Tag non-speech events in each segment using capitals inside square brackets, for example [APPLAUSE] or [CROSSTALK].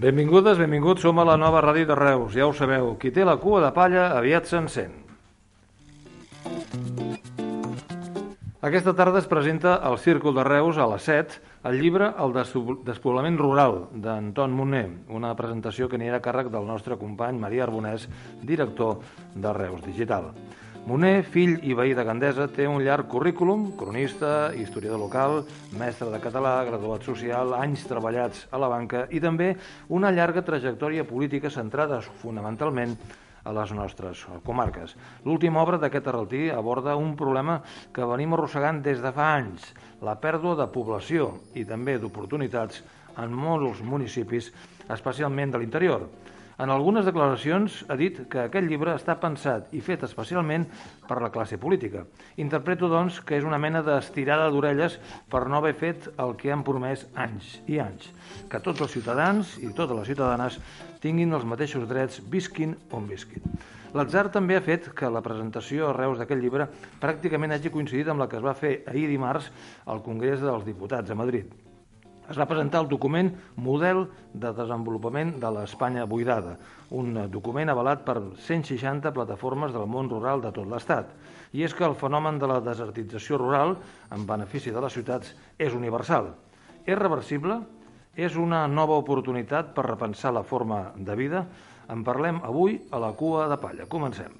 Benvingudes, benvinguts, som a la nova ràdio de Reus, ja ho sabeu, qui té la cua de palla aviat s'encén. Aquesta tarda es presenta al Círcul de Reus a les 7 el llibre El despoblament rural d'Anton Moner, una presentació que anirà a càrrec del nostre company Maria Arbonès, director de Reus Digital. Moner, fill i veí de Gandesa, té un llarg currículum, cronista, historiador local, mestre de català, graduat social, anys treballats a la banca i també una llarga trajectòria política centrada fonamentalment a les nostres comarques. L'última obra d'aquest arreltí aborda un problema que venim arrossegant des de fa anys, la pèrdua de població i també d'oportunitats en molts municipis, especialment de l'interior. En algunes declaracions ha dit que aquest llibre està pensat i fet especialment per la classe política. Interpreto, doncs, que és una mena d'estirada d'orelles per no haver fet el que han promès anys i anys, que tots els ciutadans i totes les ciutadanes tinguin els mateixos drets visquin on visquin. L'atzar també ha fet que la presentació a Reus d'aquest llibre pràcticament hagi coincidit amb la que es va fer ahir dimarts al Congrés dels Diputats a Madrid es va presentar el document Model de Desenvolupament de l'Espanya Buidada, un document avalat per 160 plataformes del món rural de tot l'Estat. I és que el fenomen de la desertització rural, en benefici de les ciutats, és universal. És reversible? És una nova oportunitat per repensar la forma de vida? En parlem avui a la cua de palla. Comencem.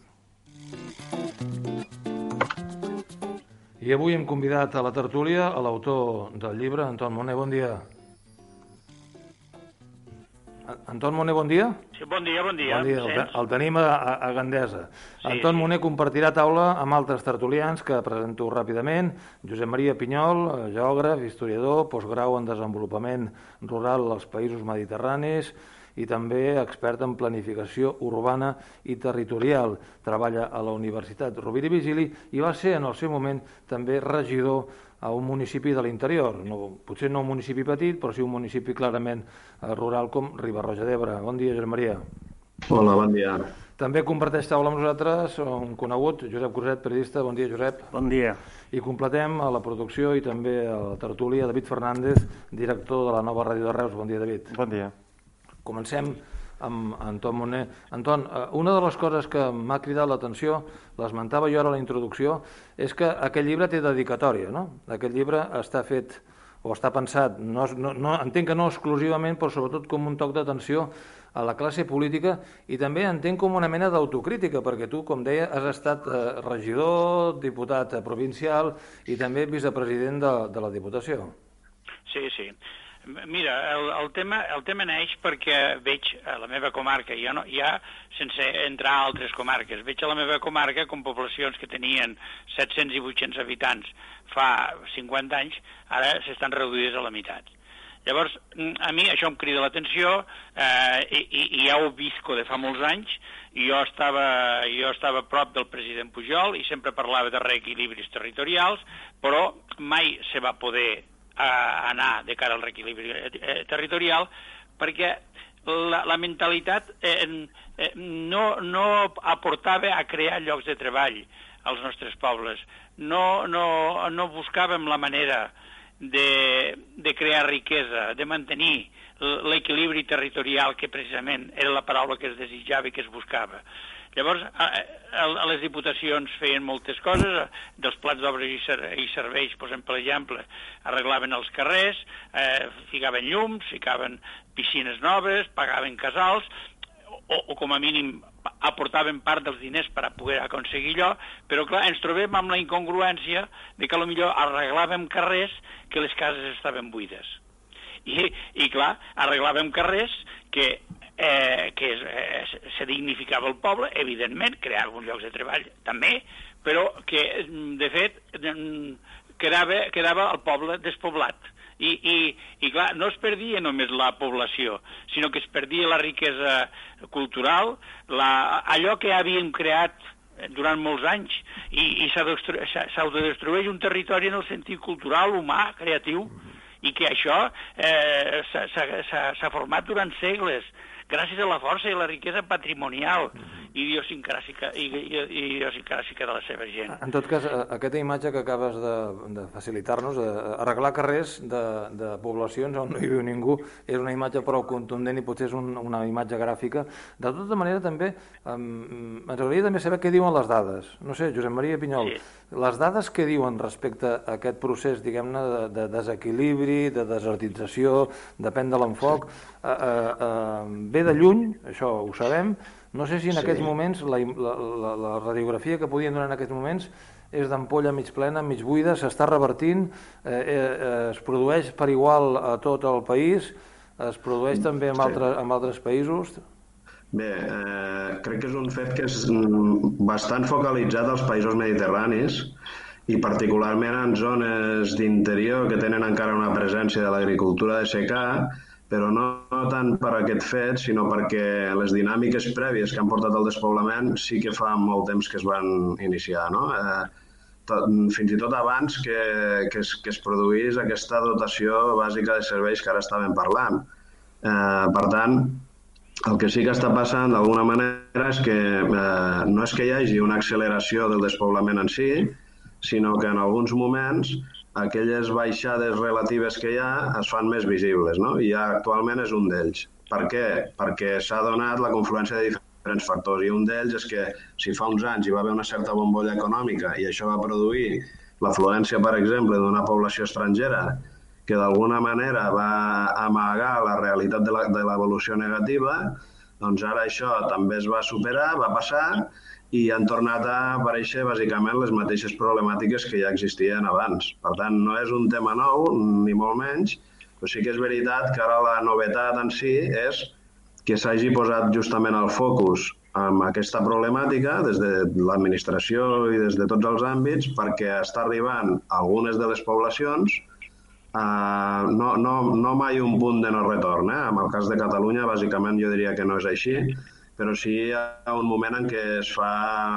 I avui hem convidat a la tertúlia a l'autor del llibre, Anton Moner, bon dia. Anton Moner, bon dia. Sí, bon dia, bon dia. Bon dia, el, el tenim a, a Gandesa. Sí, Anton sí. Moner compartirà taula amb altres tertulians que presento ràpidament. Josep Maria Pinyol, geògraf, historiador, postgrau en desenvolupament rural als països mediterranis, i també expert en planificació urbana i territorial. Treballa a la Universitat Rovira i Vigili i va ser en el seu moment també regidor a un municipi de l'interior, no, potser no un municipi petit, però sí un municipi clarament eh, rural com Ribarroja d'Ebre. Bon dia, Josep Maria. Hola, bon dia. També comparteix taula amb nosaltres un conegut, Josep Cruzet, periodista. Bon dia, Josep. Bon dia. I completem a la producció i també a la tertúlia David Fernández, director de la nova ràdio de Reus. Bon dia, David. Bon dia. Comencem amb Anton Moner. Anton, eh, una de les coses que m'ha cridat l'atenció, l'esmentava jo ara a la introducció, és que aquest llibre té dedicatòria, no? Aquest llibre està fet o està pensat, no, no, no, entenc que no exclusivament, però sobretot com un toc d'atenció a la classe política i també entenc com una mena d'autocrítica, perquè tu, com deia, has estat eh, regidor, diputat provincial i també vicepresident de, de la Diputació. Sí, sí. Mira, el, el, tema, el tema neix perquè veig a la meva comarca, ja, no, ja sense entrar a altres comarques, veig a la meva comarca com poblacions que tenien 700 i 800 habitants fa 50 anys, ara s'estan reduïdes a la meitat. Llavors, mm, a mi això em crida l'atenció eh, i, i, i ja ho visco de fa molts anys. Jo estava, jo estava a prop del president Pujol i sempre parlava de reequilibris territorials, però mai se va poder a anar de cara al reequilibri eh, territorial perquè la, la mentalitat eh, eh, no, no aportava a crear llocs de treball als nostres pobles. No, no, no buscàvem la manera de, de crear riquesa, de mantenir l'equilibri territorial que precisament era la paraula que es desitjava i que es buscava. Llavors, a, a, a les diputacions feien moltes coses, dels plats d'obres i, ser, i serveis, posem per exemple, arreglaven els carrers, eh, ficaven llums, ficaven piscines noves, pagaven casals, o, o com a mínim aportaven part dels diners per a poder aconseguir allò, però clar, ens trobem amb la incongruència de que millor arreglàvem carrers que les cases estaven buides. I, i clar, arreglàvem carrers que eh, que es, eh, se dignificava el poble, evidentment, crear alguns llocs de treball també, però que, de fet, quedava, quedava el poble despoblat. I, i, i clar, no es perdia només la població, sinó que es perdia la riquesa cultural, la, allò que havíem creat durant molts anys i, i s'autodestrueix un territori en el sentit cultural, humà, creatiu, i que això eh, s'ha format durant segles gràcies a la força i la riquesa patrimonial idiosincràsica, idiosincràsica de la seva gent. En tot cas, aquesta imatge que acabes de, de facilitar-nos, arreglar carrers de, de poblacions on no hi viu ningú, és una imatge prou contundent i potser és un, una imatge gràfica. De tota manera, també, um, ens agradaria també saber què diuen les dades. No sé, Josep Maria Pinyol, sí. les dades que diuen respecte a aquest procés, diguem-ne, de, de desequilibri, de desertització, depèn de l'enfoc, eh, eh, eh, ve de lluny, això ho sabem, no sé si en sí. aquests moments la, la, la, la radiografia que podien donar en aquests moments és d'ampolla mig plena, mig buida, s'està revertint, eh, eh, es produeix per igual a tot el país, es produeix també en, sí. altres, en altres països? Bé, eh, crec que és un fet que és bastant focalitzat als països mediterranis i particularment en zones d'interior que tenen encara una presència de l'agricultura de secà, però no, tant per aquest fet, sinó perquè les dinàmiques prèvies que han portat al despoblament sí que fa molt temps que es van iniciar. No? Eh, tot, fins i tot abans que, que, es, que es produís aquesta dotació bàsica de serveis que ara estàvem parlant. Eh, per tant, el que sí que està passant d'alguna manera és que eh, no és que hi hagi una acceleració del despoblament en si, sinó que en alguns moments aquelles baixades relatives que hi ha es fan més visibles, no? I actualment és un d'ells. Per què? Perquè s'ha donat la confluència de diferents factors i un d'ells és que si fa uns anys hi va haver una certa bombolla econòmica i això va produir l'afluència, per exemple, d'una població estrangera que d'alguna manera va amagar la realitat de l'evolució negativa, doncs ara això també es va superar, va passar i han tornat a aparèixer bàsicament les mateixes problemàtiques que ja existien abans. Per tant, no és un tema nou, ni molt menys, però sí que és veritat que ara la novetat en si és que s'hagi posat justament el focus amb aquesta problemàtica des de l'administració i des de tots els àmbits perquè està arribant a algunes de les poblacions Uh, no, no, no mai un punt de no retorn. Eh? En el cas de Catalunya, bàsicament, jo diria que no és així, però sí hi ha un moment en què es fa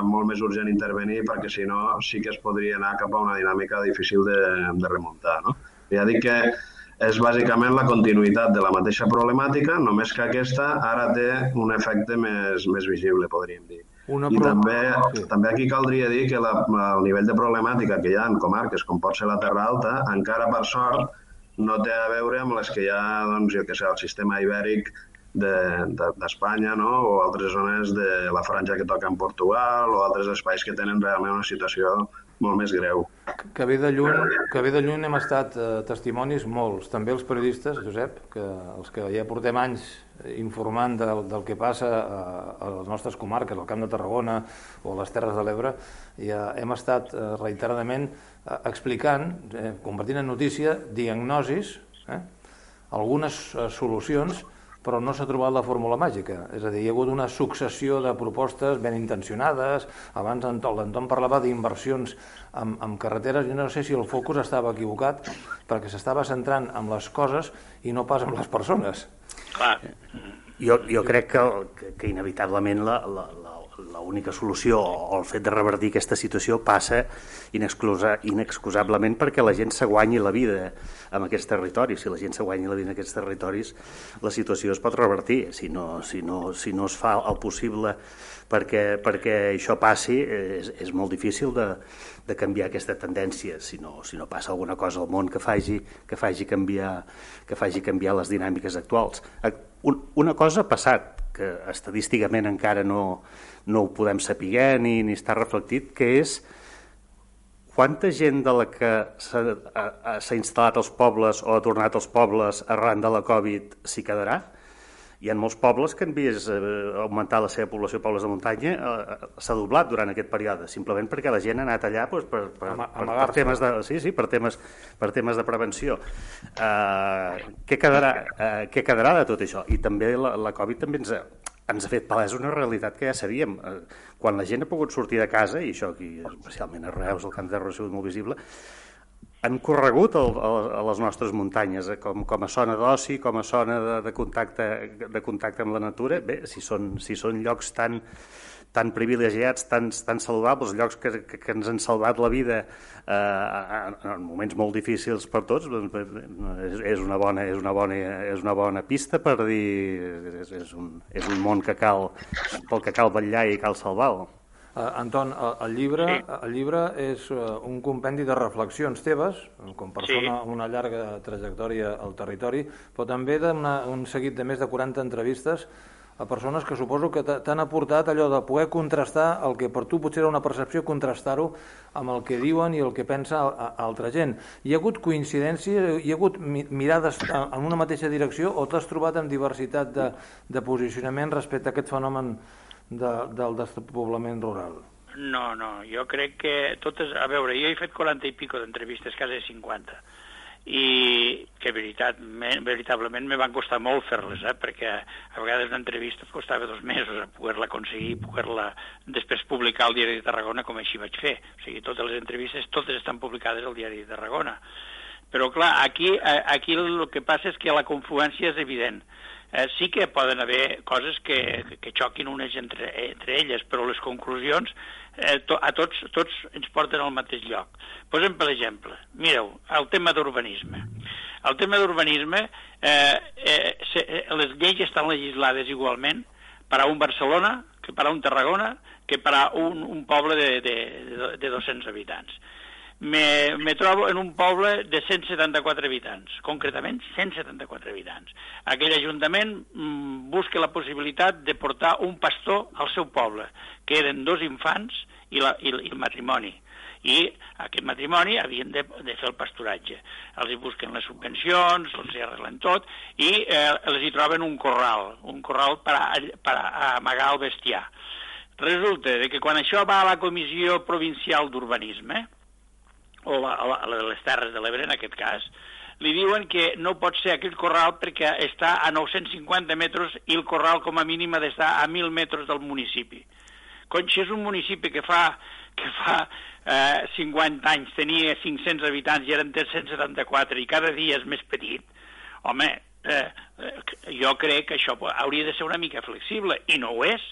molt més urgent intervenir perquè si no sí que es podria anar cap a una dinàmica difícil de, de remuntar. No? Ja dic que és bàsicament la continuïtat de la mateixa problemàtica, només que aquesta ara té un efecte més, més visible, podríem dir. Una I també, sí. també aquí caldria dir que la, el nivell de problemàtica que hi ha en comarques com pot ser la Terra Alta, encara per sort no té a veure amb les que hi ha, doncs, jo que sé, el sistema ibèric d'Espanya de, de, no? o altres zones de la franja que toca en Portugal o altres espais que tenen realment una situació molt més greu. Que ve de lluny, que ve de lluny hem estat eh, testimonis molts, també els periodistes, Josep, que els que ja portem anys informant del, del que passa a, a les nostres comarques, al Camp de Tarragona o a les Terres de l'Ebre, ja hem estat eh, reiteradament eh, explicant, eh, convertint en notícia, diagnosis, eh, algunes eh, solucions però no s'ha trobat la fórmula màgica. És a dir, hi ha hagut una successió de propostes ben intencionades, abans l'Anton parlava d'inversions en, en carreteres, jo no sé si el focus estava equivocat, perquè s'estava centrant en les coses i no pas en les persones. Clar. Jo, jo crec que, que, que inevitablement la, la, la, l'única solució o el fet de revertir aquesta situació passa inexcusablement perquè la gent se guanyi la vida en aquests territoris. Si la gent se guanyi la vida en aquests territoris, la situació es pot revertir. Si no, si no, si no es fa el possible perquè, perquè això passi, és, és molt difícil de, de canviar aquesta tendència, si no, si no passa alguna cosa al món que faci, que faci, canviar, que faci canviar les dinàmiques actuals. Una cosa ha passat, que estadísticament encara no, no ho podem saber ni, ni està reflectit, que és quanta gent de la que s'ha instal·lat als pobles o ha tornat als pobles arran de la Covid s'hi quedarà? Hi ha molts pobles que han vist eh, augmentar la seva població de pobles de muntanya, eh, s'ha doblat durant aquest període, simplement perquè la gent ha anat allà doncs, per, per, per, per, temes de, sí, sí, per, temes, per temes de prevenció. Uh, què, quedarà, uh, què quedarà de tot això? I també la, la Covid també ens ha, ens ha fet palès una realitat que ja sabíem. Quan la gent ha pogut sortir de casa, i això aquí, especialment a Reus, el Camp de Terra ha sigut molt visible, han corregut el, el, a les nostres muntanyes eh, com, com a zona d'oci, com a zona de, de, contacte, de contacte amb la natura. Bé, si són, si són llocs tan, tan privilegiats, tan, tan saludables, llocs que, que, que ens han salvat la vida eh, en moments molt difícils per tots, doncs, és, una bona, és, una bona, és una bona pista per dir és, és, un, és un món que cal, pel que cal vetllar i cal salvar-lo. Uh, Anton, el, el, llibre, el llibre és uh, un compendi de reflexions teves, com persona sí. amb una llarga trajectòria al territori, però també d'un seguit de més de 40 entrevistes a persones que suposo que t'han aportat allò de poder contrastar el que per tu potser era una percepció, contrastar-ho amb el que diuen i el que pensa altra gent. Hi ha hagut coincidències, hi ha hagut mirades en una mateixa direcció o t'has trobat amb diversitat de, de posicionament respecte a aquest fenomen de, del despoblament rural? No, no, jo crec que totes... A veure, jo he fet 40 i pico d'entrevistes, quasi 50 i que veritat, me, veritablement me van costar molt fer-les, eh? perquè a vegades una entrevista costava dos mesos a poder-la aconseguir, poder-la després publicar al Diari de Tarragona, com així vaig fer. O sigui, totes les entrevistes, totes estan publicades al Diari de Tarragona. Però, clar, aquí, eh, aquí el que passa és que la confluència és evident. Eh, sí que poden haver coses que, que xoquin unes entre, entre elles, però les conclusions eh, to, a tots, tots ens porten al mateix lloc. Posem per exemple, mireu, el tema d'urbanisme. El tema d'urbanisme, eh, eh, eh, les lleis estan legislades igualment per a un Barcelona, que per a un Tarragona, que per a un, un poble de, de, de 200 habitants me, me trobo en un poble de 174 habitants, concretament 174 habitants. Aquell ajuntament mm, busca la possibilitat de portar un pastor al seu poble, que eren dos infants i, la, i, i el matrimoni i aquest matrimoni havien de, de fer el pasturatge. Els hi busquen les subvencions, els hi arreglen tot, i eh, els hi troben un corral, un corral per, a, per a amagar el bestiar. Resulta que quan això va a la Comissió Provincial d'Urbanisme, o la, la, la de les Terres de l'Ebre en aquest cas, li diuen que no pot ser aquell corral perquè està a 950 metres i el corral com a mínim ha d'estar a 1.000 metres del municipi. Conxa és un municipi que fa, que fa eh, 50 anys tenia 500 habitants i eren 374 i cada dia és més petit. Home, eh, eh, jo crec que això hauria de ser una mica flexible i no ho és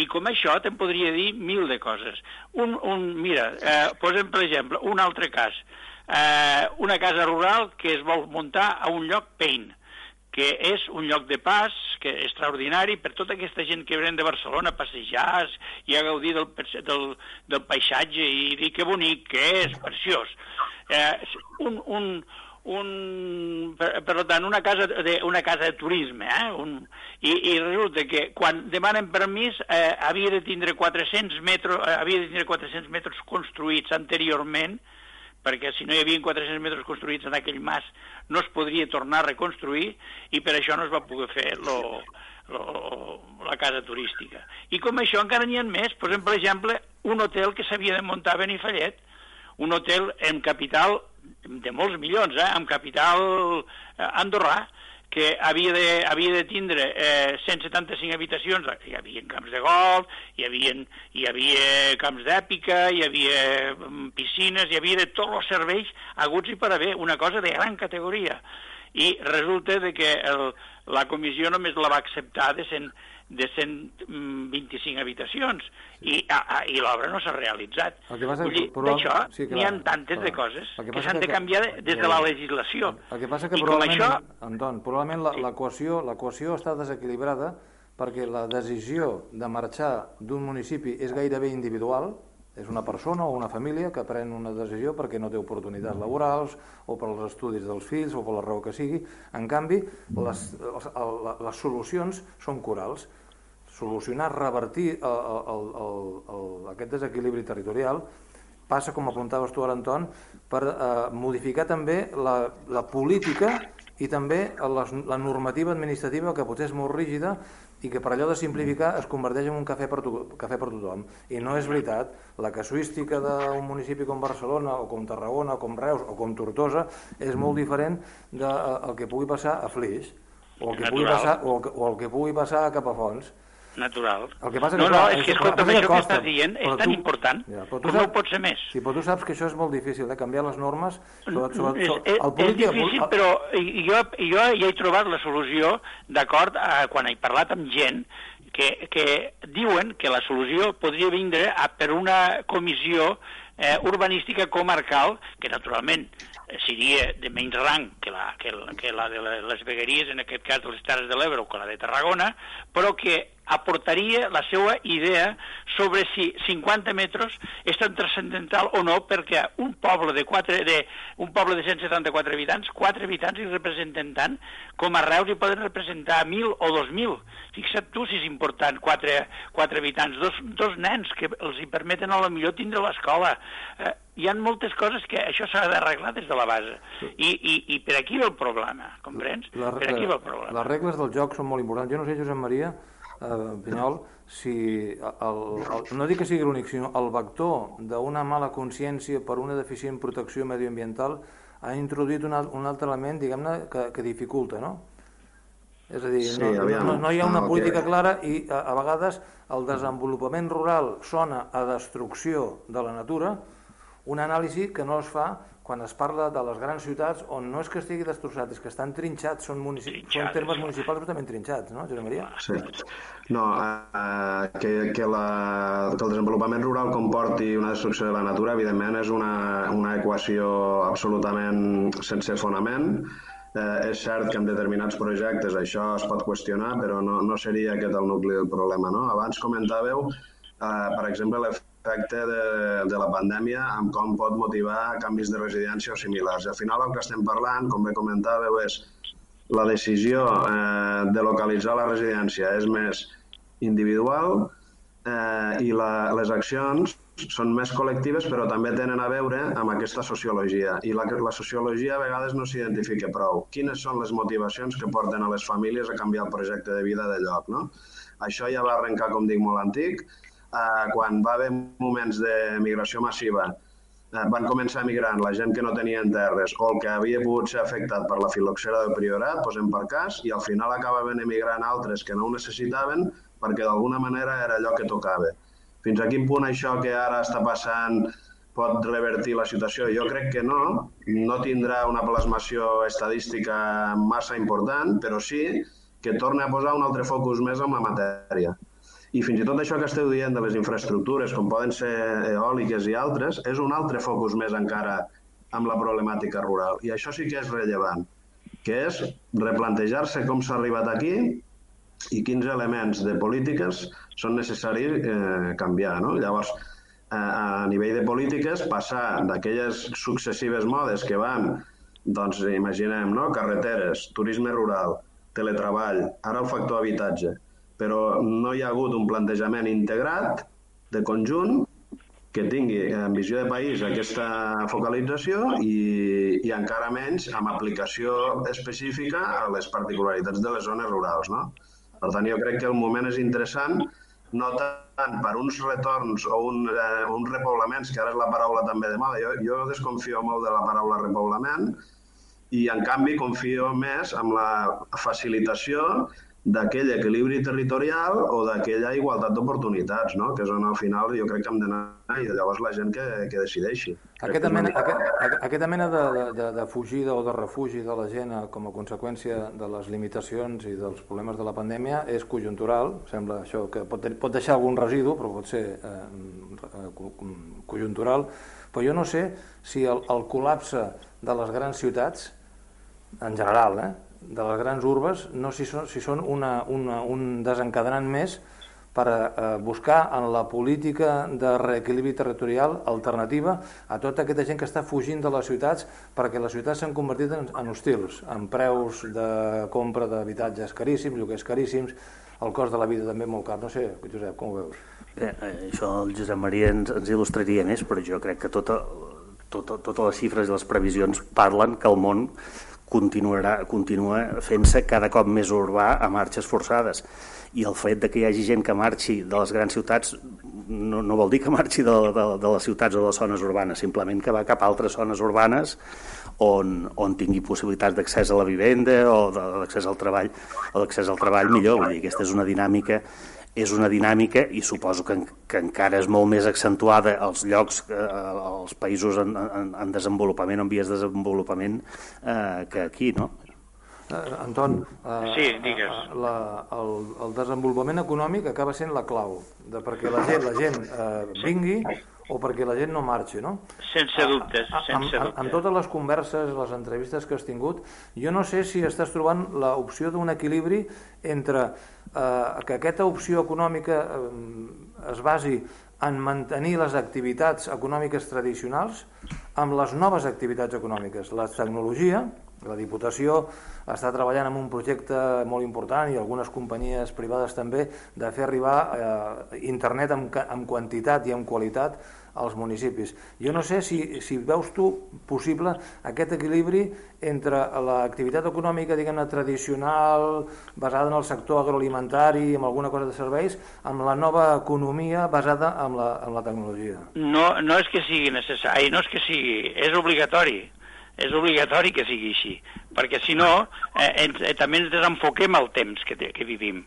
i com això te'n podria dir mil de coses. Un, un, mira, eh, posem per exemple un altre cas. Eh, una casa rural que es vol muntar a un lloc pein, que és un lloc de pas que és extraordinari per tota aquesta gent que venen de Barcelona a passejar i a gaudir del, del, del paisatge i dir que bonic que és, preciós. Eh, un, un, un, per, per tant, una casa de, una casa de turisme, eh? un, i, i resulta que quan demanen permís eh, havia de tindre 400 metres, eh, havia de tindre 400 metres construïts anteriorment, perquè si no hi havia 400 metres construïts en aquell mas no es podria tornar a reconstruir i per això no es va poder fer lo, lo, la casa turística. I com això encara n'hi ha més, posem per exemple un hotel que s'havia de muntar a Benifallet, un hotel en capital de molts milions, eh, amb capital eh, andorrà, que havia de, havia de tindre eh, 175 habitacions, hi havia camps de golf, hi havia, hi havia camps d'èpica, hi havia mm, piscines, hi havia de tots els serveis aguts i per haver, una cosa de gran categoria. I resulta de que el, la comissió només la va acceptar de 100, de 125 habitacions i, a, a, i l'obra no s'ha realitzat. Vull dir, d'això sí, n'hi ha tantes clar. de coses que, que s'han de canviar que, des de la legislació. El que passa que I probablement, això... Anton, probablement l'equació sí. està desequilibrada perquè la decisió de marxar d'un municipi és gairebé individual, és una persona o una família que pren una decisió perquè no té oportunitats laborals o per als estudis dels fills o per la raó que sigui. En canvi, les, les, les solucions són corals solucionar, revertir el, el, el, el, aquest desequilibri territorial passa, com apuntaves tu ara, Anton, per eh, modificar també la, la política i també la, la normativa administrativa que potser és molt rígida i que per allò de simplificar es converteix en un cafè per, to, cafè per tothom. I no és veritat, la casuística d'un municipi com Barcelona o com Tarragona o com Reus o com Tortosa és molt diferent del de, eh, que pugui passar a Flix o el que, pugui passar, o el, o el que pugui passar a Capafonts natural. El que passa no, que, no, clar, és que, escolta, això que costa, estàs dient és però tan tu- important Ja, però tu com no saps- ho pot ser més. Sí, però tu saps que això és molt difícil, eh? canviar les normes. Sobre, sobre, és, sobre, és, el polític, és difícil, el- però jo, jo ja he trobat la solució, d'acord, quan he parlat amb gent que, que diuen que la solució podria vindre a, per una comissió eh, urbanística comarcal, que naturalment eh, seria de menys rang que la, que, la, que la de les vegueries, en aquest cas de les Terres de l'Ebre o que la de Tarragona, però que aportaria la seva idea sobre si 50 metres és tan transcendental o no, perquè un poble de, 4, de, un poble de 174 habitants, 4 habitants hi representen tant, com a Reus hi poden representar 1.000 o 2.000. Fixa't tu si és important 4, 4 habitants, dos, dos nens que els hi permeten a lo millor tindre l'escola. Eh, hi ha moltes coses que això s'ha d'arreglar des de la base. I, i, I per aquí ve el problema, comprens? La- per aquí ve el problema. Les regles del joc són molt importants. Jo no sé, Josep Maria eh, Pinyol, si el, el, no dic que sigui l'únic, sinó el vector d'una mala consciència per una deficient protecció medioambiental ha introduït un, un altre element, diguem-ne, que, que dificulta, no? És a dir, Sí, no, aviam. no, no hi ha una No, política que- clara i a, a vegades el desenvolupament rural sona a destrucció de la natura, una anàlisi que no es fa quan es parla de les grans ciutats on no és que estigui destrossat, és que estan trinxats, són, munici... són Trinxats, termes clar. municipals absolutament trinxats, no, Josep Maria? Sí. No, eh, que, que, la, que el desenvolupament rural comporti una destrucció de la natura, evidentment, és una, una equació absolutament sense fonament. Eh, és cert que en determinats projectes això es pot qüestionar, però no, no seria aquest el nucli del problema. No? Abans comentàveu, eh, per exemple, l'efecte de, de la pandèmia amb com pot motivar canvis de residència o similars. Al final el que estem parlant, com bé comentàveu, és la decisió eh, de localitzar la residència és més individual eh, i la, les accions són més col·lectives però també tenen a veure amb aquesta sociologia i la, la sociologia a vegades no s'identifica prou. Quines són les motivacions que porten a les famílies a canviar el projecte de vida de lloc? No? Això ja va arrencar, com dic, molt antic. Eh, quan va haver moments de migració massiva eh, van començar migrant la gent que no tenien terres o el que havia pogut ser afectat per la filoxera del priorat, posem per cas, i al final acabaven emigrant altres que no ho necessitaven perquè d'alguna manera era allò que tocava. Fins a quin punt això que ara està passant pot revertir la situació? Jo crec que no, no tindrà una plasmació estadística massa important, però sí que torna a posar un altre focus més en la matèria. I fins i tot això que esteu dient de les infraestructures, com poden ser eòliques i altres, és un altre focus més encara amb la problemàtica rural. I això sí que és rellevant, que és replantejar-se com s'ha arribat aquí i quins elements de polítiques són necessaris eh, canviar. No? Llavors, eh, a nivell de polítiques, passar d'aquelles successives modes que van, doncs imaginem, no? carreteres, turisme rural, teletreball, ara el factor habitatge, però no hi ha hagut un plantejament integrat de conjunt que tingui en visió de país aquesta focalització i, i encara menys amb aplicació específica a les particularitats de les zones rurals. No? Per tant, jo crec que el moment és interessant, no tant per uns retorns o un, eh, uns repoblaments, que ara és la paraula també de moda. Jo, jo desconfio molt de la paraula repoblament i, en canvi, confio més en la facilitació d'aquell equilibri territorial o d'aquella igualtat d'oportunitats, no? que és on al final jo crec que hem d'anar i llavors la gent que, que decideixi. Aquesta mena, aquest, aquesta mena de, de, de fugida o de refugi de la gent eh, com a conseqüència de les limitacions i dels problemes de la pandèmia és conjuntural, sembla això que pot, pot deixar algun residu, però pot ser eh, eh, conjuntural, però jo no sé si el, el col·lapse de les grans ciutats, en general, eh, de les grans urbes, no si són, si són una, una, un desencadenant més per eh, buscar en la política de reequilibri territorial alternativa a tota aquesta gent que està fugint de les ciutats perquè les ciutats s'han convertit en, en hostils, en preus de compra d'habitatges caríssims, lloguers caríssims, el cost de la vida també molt car. No sé, Josep, com ho veus? Bé, eh, això el Josep Maria ens, ens il·lustraria més, però jo crec que tota, tota, totes les xifres i les previsions parlen que el món continuarà, continua fent-se cada cop més urbà a marxes forçades. I el fet de que hi hagi gent que marxi de les grans ciutats no, no vol dir que marxi de, de, de les ciutats o de les zones urbanes, simplement que va cap a altres zones urbanes on, on tingui possibilitats d'accés a la vivenda o d'accés al treball o d'accés al treball millor. Vull dir, aquesta és una dinàmica és una dinàmica i suposo que, que encara és molt més accentuada als llocs, eh, als països en, en, en desenvolupament, en vies de desenvolupament, eh, que aquí, no? Eh, Anton, eh, Sí, digues. eh, la, el, el desenvolupament econòmic acaba sent la clau de perquè la gent, la gent eh, vingui o perquè la gent no marxi, no? Sense dubtes, sense amb, dubtes. amb totes les converses, les entrevistes que has tingut, jo no sé si estàs trobant l'opció d'un equilibri entre eh, que aquesta opció econòmica eh, es basi en mantenir les activitats econòmiques tradicionals amb les noves activitats econòmiques. La tecnologia, la Diputació està treballant en un projecte molt important i algunes companyies privades també de fer arribar eh, internet amb, amb quantitat i amb qualitat als municipis. Jo no sé si, si veus tu possible aquest equilibri entre l'activitat econòmica, diguem-ne, tradicional, basada en el sector agroalimentari, amb alguna cosa de serveis, amb la nova economia basada en la, en la tecnologia. No, no és que sigui necessari, no és que sigui, és obligatori. És obligatori que sigui així, perquè si no, eh, eh, també ens desenfoquem al temps que, que vivim.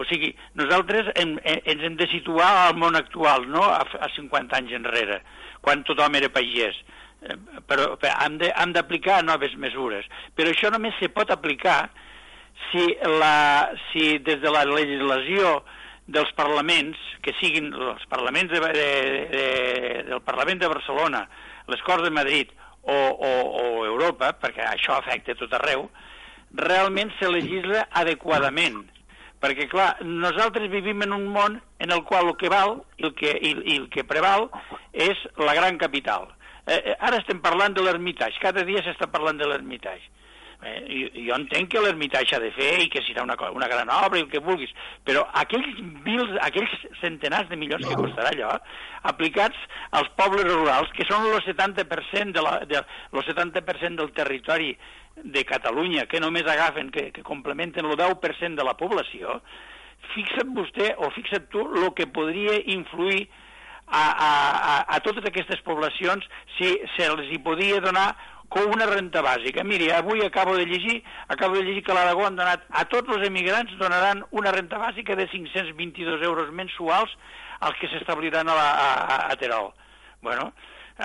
O sigui, nosaltres hem, eh, ens hem de situar al món actual, no a, a 50 anys enrere, quan tothom era pagès. Eh, Però, però hem d'aplicar noves mesures. Però això només se pot aplicar si, la, si des de la legislació dels parlaments, que siguin els parlaments de, de, de, del Parlament de Barcelona, les Corts de Madrid o, o, o Europa, perquè això afecta tot arreu, realment se legisla adequadament. Perquè, clar, nosaltres vivim en un món en el qual el que val i el que, i, i el que preval és la gran capital. Eh, eh, ara estem parlant de l'Ermitage, cada dia s'està parlant de l'Ermitage. Eh, jo, jo entenc que l'Ermitage s'ha de fer i que serà una, una gran obra i el que vulguis, però aquells, mils, aquells centenars de milions que costarà allò, aplicats als pobles rurals, que són el 70%, de la, de, el 70 del territori de Catalunya, que només agafen, que, que complementen el 10% de la població, fixa't vostè o fixa't tu el que podria influir a, a, a, a totes aquestes poblacions si se'ls hi podia donar com una renta bàsica. Miri, avui acabo de llegir, acabo de llegir que l'Aragó han donat, a tots els emigrants donaran una renta bàsica de 522 euros mensuals als que s'establiran a, la, a, a Terol. Bueno,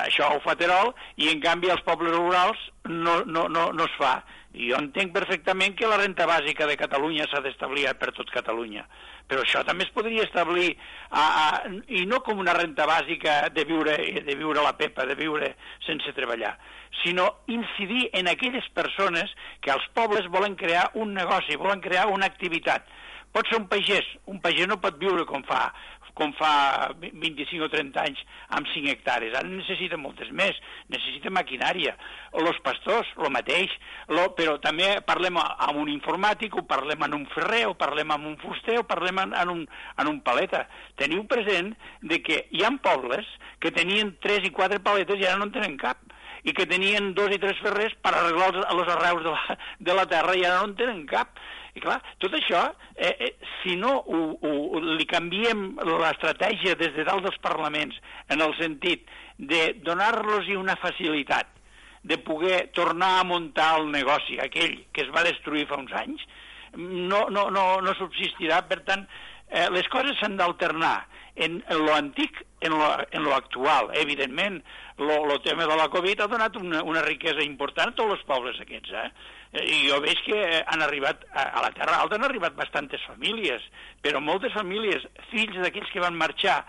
això ho fa Terol i en canvi als pobles rurals no, no, no, no es fa. I jo entenc perfectament que la renta bàsica de Catalunya s'ha d'establir per tot Catalunya, però això també es podria establir a, a, i no com una renta bàsica de viure, de viure la pepa, de viure sense treballar, sinó incidir en aquelles persones que als pobles volen crear un negoci, volen crear una activitat. Pot ser un pagès, un pagès no pot viure com fa com fa 25 o 30 anys amb 5 hectàrees. Ara necessita moltes més, necessita maquinària. Els pastors, el mateix. Lo, però també parlem amb un informàtic, o parlem amb un ferrer, o parlem amb un fuster, o parlem en, un, en un paleta. Teniu present de que hi ha pobles que tenien 3 i 4 paletes i ara no en tenen cap i que tenien dos i tres ferrers per arreglar els, els arreus de la, de la terra i ara no en tenen cap. I clar, tot això, eh, eh, si no ho, ho, li canviem l'estratègia des de dalt dels parlaments en el sentit de donar-los una facilitat de poder tornar a muntar el negoci aquell que es va destruir fa uns anys, no, no, no, no subsistirà. Per tant, eh, les coses s'han d'alternar en, en lo antic en lo, en lo actual. Evidentment, lo tema de la Covid ha donat una, una riquesa important a tots els pobles aquests, eh? I jo veig que han arribat, a, a la Terra Alta han arribat bastantes famílies, però moltes famílies, fills d'aquells que van marxar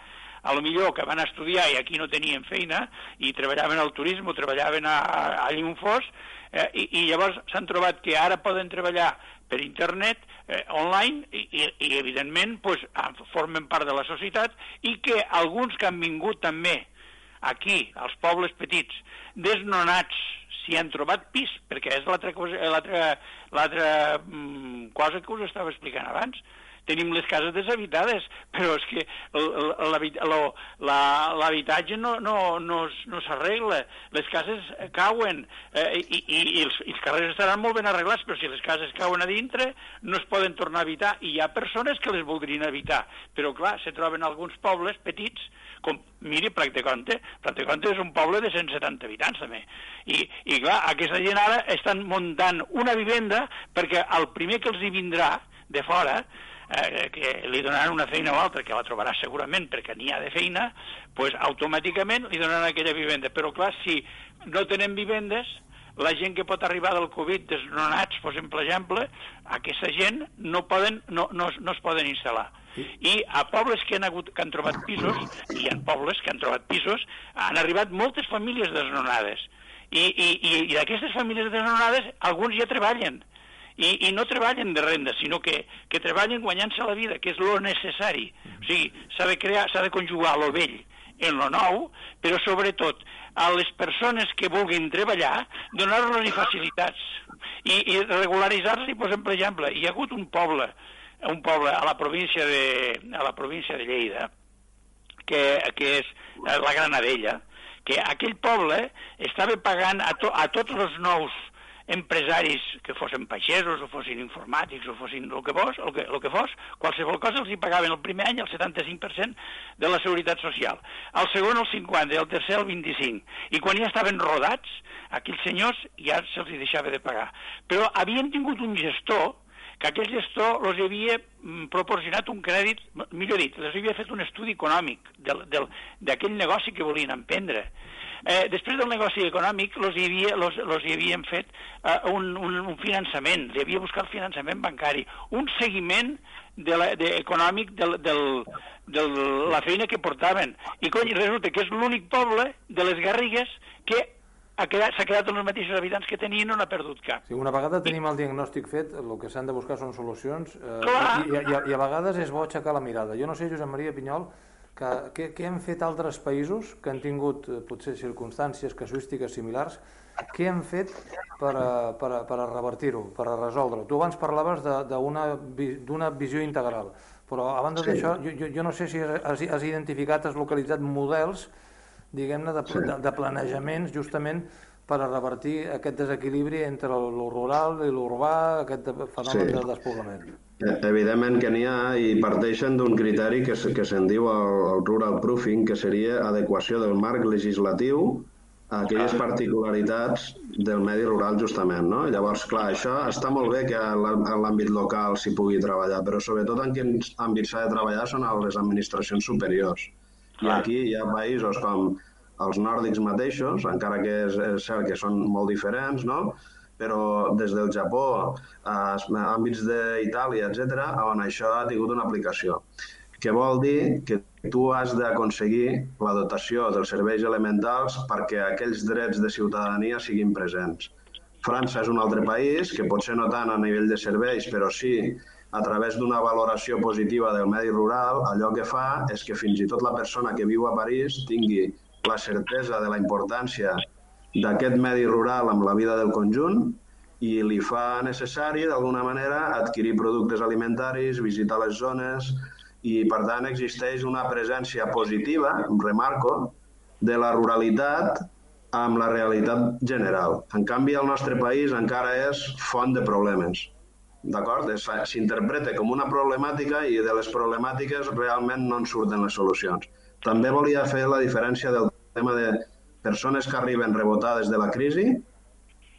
a lo millor que van estudiar i aquí no tenien feina i treballaven al turisme, treballaven a, a, allà on eh, i, i llavors s'han trobat que ara poden treballar per internet, eh, online, i, i, i evidentment pues, formen part de la societat, i que alguns que han vingut també aquí, als pobles petits, desnonats, si han trobat pis, perquè és l'altra cosa, mm, cosa que us estava explicant abans. Tenim les cases deshabitades, però és que l'habitatge no, no, no, no s'arregla, les cases cauen eh, i, i, i, els, i els carrers estaran molt ben arreglats, però si les cases cauen a dintre no es poden tornar a habitar i hi ha persones que les voldrien habitar, però clar, se troben alguns pobles petits com, miri, Practiconte, Practiconte és un poble de 170 habitants també, i, i clar, aquesta gent ara estan muntant una vivenda perquè el primer que els hi vindrà de fora eh, que li donaran una feina o altra, que la trobarà segurament perquè n'hi ha de feina, pues, automàticament li donaran aquella vivenda. Però clar, si no tenen vivendes, la gent que pot arribar del Covid desnonats, posem per exemple, aquesta gent no, poden, no, no, no es poden instal·lar. I a pobles que han, hagut, que han trobat pisos, i en pobles que han trobat pisos, han arribat moltes famílies desnonades. I, i, i, i d'aquestes famílies desnonades, alguns ja treballen. I, i no treballen de renda, sinó que, que treballen guanyant-se la vida, que és lo necessari. O sigui, s'ha de crear, s'ha de conjugar lo vell en lo nou, però sobretot a les persones que vulguin treballar, donar-los facilitats i, i regularitzar-los, posem per exemple, hi ha hagut un poble un poble a la província de, a la província de Lleida, que, que és la Granadella, que aquell poble estava pagant a, to, a tots els nous empresaris que fossin pagesos o fossin informàtics o fossin el que fos, el que, el que fos, qualsevol cosa els hi pagaven el primer any el 75% de la seguretat social, el segon el 50% i el tercer el 25%. I quan ja estaven rodats, aquells senyors ja se'ls deixava de pagar. Però havien tingut un gestor que aquell gestor els havia mm, proporcionat un crèdit, millor dit, els havia fet un estudi econòmic d'aquell negoci que volien emprendre. Eh, després del negoci econòmic els hi, havia, los, los hi havien fet eh, un, un, un finançament, li havia buscat finançament bancari, un seguiment de la, de, econòmic del, del, de la feina que portaven. I cony, resulta que és l'únic poble de les Garrigues que s'ha quedat, quedat amb els mateixos habitants que tenien i no n'ha perdut cap. Sí, una vegada tenim el diagnòstic fet, el que s'han de buscar són solucions eh, i, i, i, a vegades és bo aixecar la mirada. Jo no sé, Josep Maria Pinyol, que, què, què han fet altres països que han tingut eh, potser circumstàncies casuístiques similars, què han fet per a, per a, per revertir-ho, per resoldre-ho? Tu abans parlaves d'una visió integral, però a banda sí. d'això, jo, jo, jo no sé si has, has identificat, has localitzat models diguem-ne, de, de, de planejaments justament per a revertir aquest desequilibri entre el rural i l'urbà, aquest fenomen sí. de despoblament. Eh, evidentment que n'hi ha i parteixen d'un criteri que, que se'n diu el, el rural proofing, que seria adequació del marc legislatiu a aquelles particularitats del medi rural justament, no? Llavors, clar, això està molt bé que en l'àmbit local s'hi pugui treballar, però sobretot en quins àmbits s'ha de treballar són a les administracions superiors. I aquí hi ha països com els nòrdics mateixos, encara que és, és cert que són molt diferents, no? però des del Japó, a àmbits d'Itàlia, etc., on això ha tingut una aplicació. Que vol dir que tu has d'aconseguir la dotació dels serveis elementals perquè aquells drets de ciutadania siguin presents. França és un altre país que potser no tant a nivell de serveis, però sí a través d'una valoració positiva del medi rural, allò que fa és que fins i tot la persona que viu a París tingui la certesa de la importància d'aquest medi rural amb la vida del conjunt i li fa necessari, d'alguna manera, adquirir productes alimentaris, visitar les zones i, per tant, existeix una presència positiva, remarco, de la ruralitat amb la realitat general. En canvi, el nostre país encara és font de problemes. D'acord? S'interpreta com una problemàtica i de les problemàtiques realment no en surten les solucions. També volia fer la diferència del tema de persones que arriben rebotades de la crisi,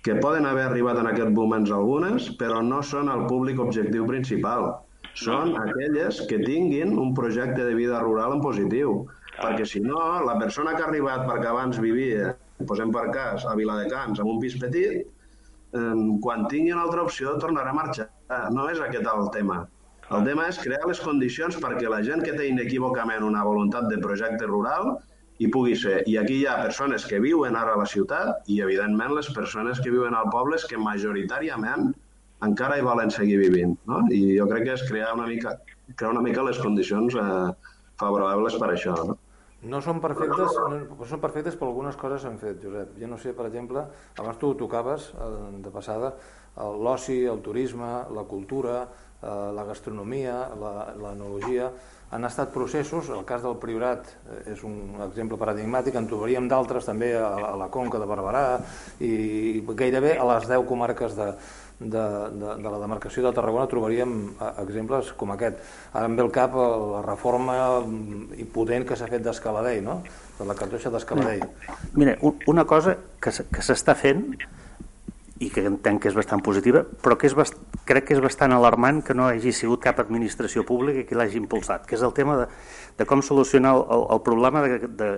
que poden haver arribat en aquests moments algunes, però no són el públic objectiu principal. Són aquelles que tinguin un projecte de vida rural en positiu. Perquè si no, la persona que ha arribat perquè abans vivia, posem per cas, a Viladecans, amb un pis petit, quan tingui una altra opció tornarà a marxar. No és aquest el tema. El tema és crear les condicions perquè la gent que té inequívocament una voluntat de projecte rural hi pugui ser. I aquí hi ha persones que viuen ara a la ciutat i, evidentment, les persones que viuen al poble que majoritàriament encara hi volen seguir vivint. No? I jo crec que és crear una mica, crear una mica les condicions eh, favorables per això. No? No són perfectes, no, són perfectes però algunes coses s'han fet, Josep. Jo no sé, per exemple, abans tu tocaves eh, de passada, l'oci, el turisme, la cultura, eh, la gastronomia, l'enologia, han estat processos, el cas del Priorat eh, és un exemple paradigmàtic, en trobaríem d'altres també a, la Conca de Barberà i gairebé a les 10 comarques de, de, de, de la demarcació de Tarragona trobaríem eh, exemples com aquest. Ara em ve el cap eh, la reforma impotent que s'ha fet d'Escaladell, no? de la cartoixa d'Escaladell. Mira, una cosa que s'està fent i que entenc que és bastant positiva, però que és bast crec que és bastant alarmant que no hagi sigut cap administració pública que l'hagi impulsat, que és el tema de, de com solucionar el, el problema de, de,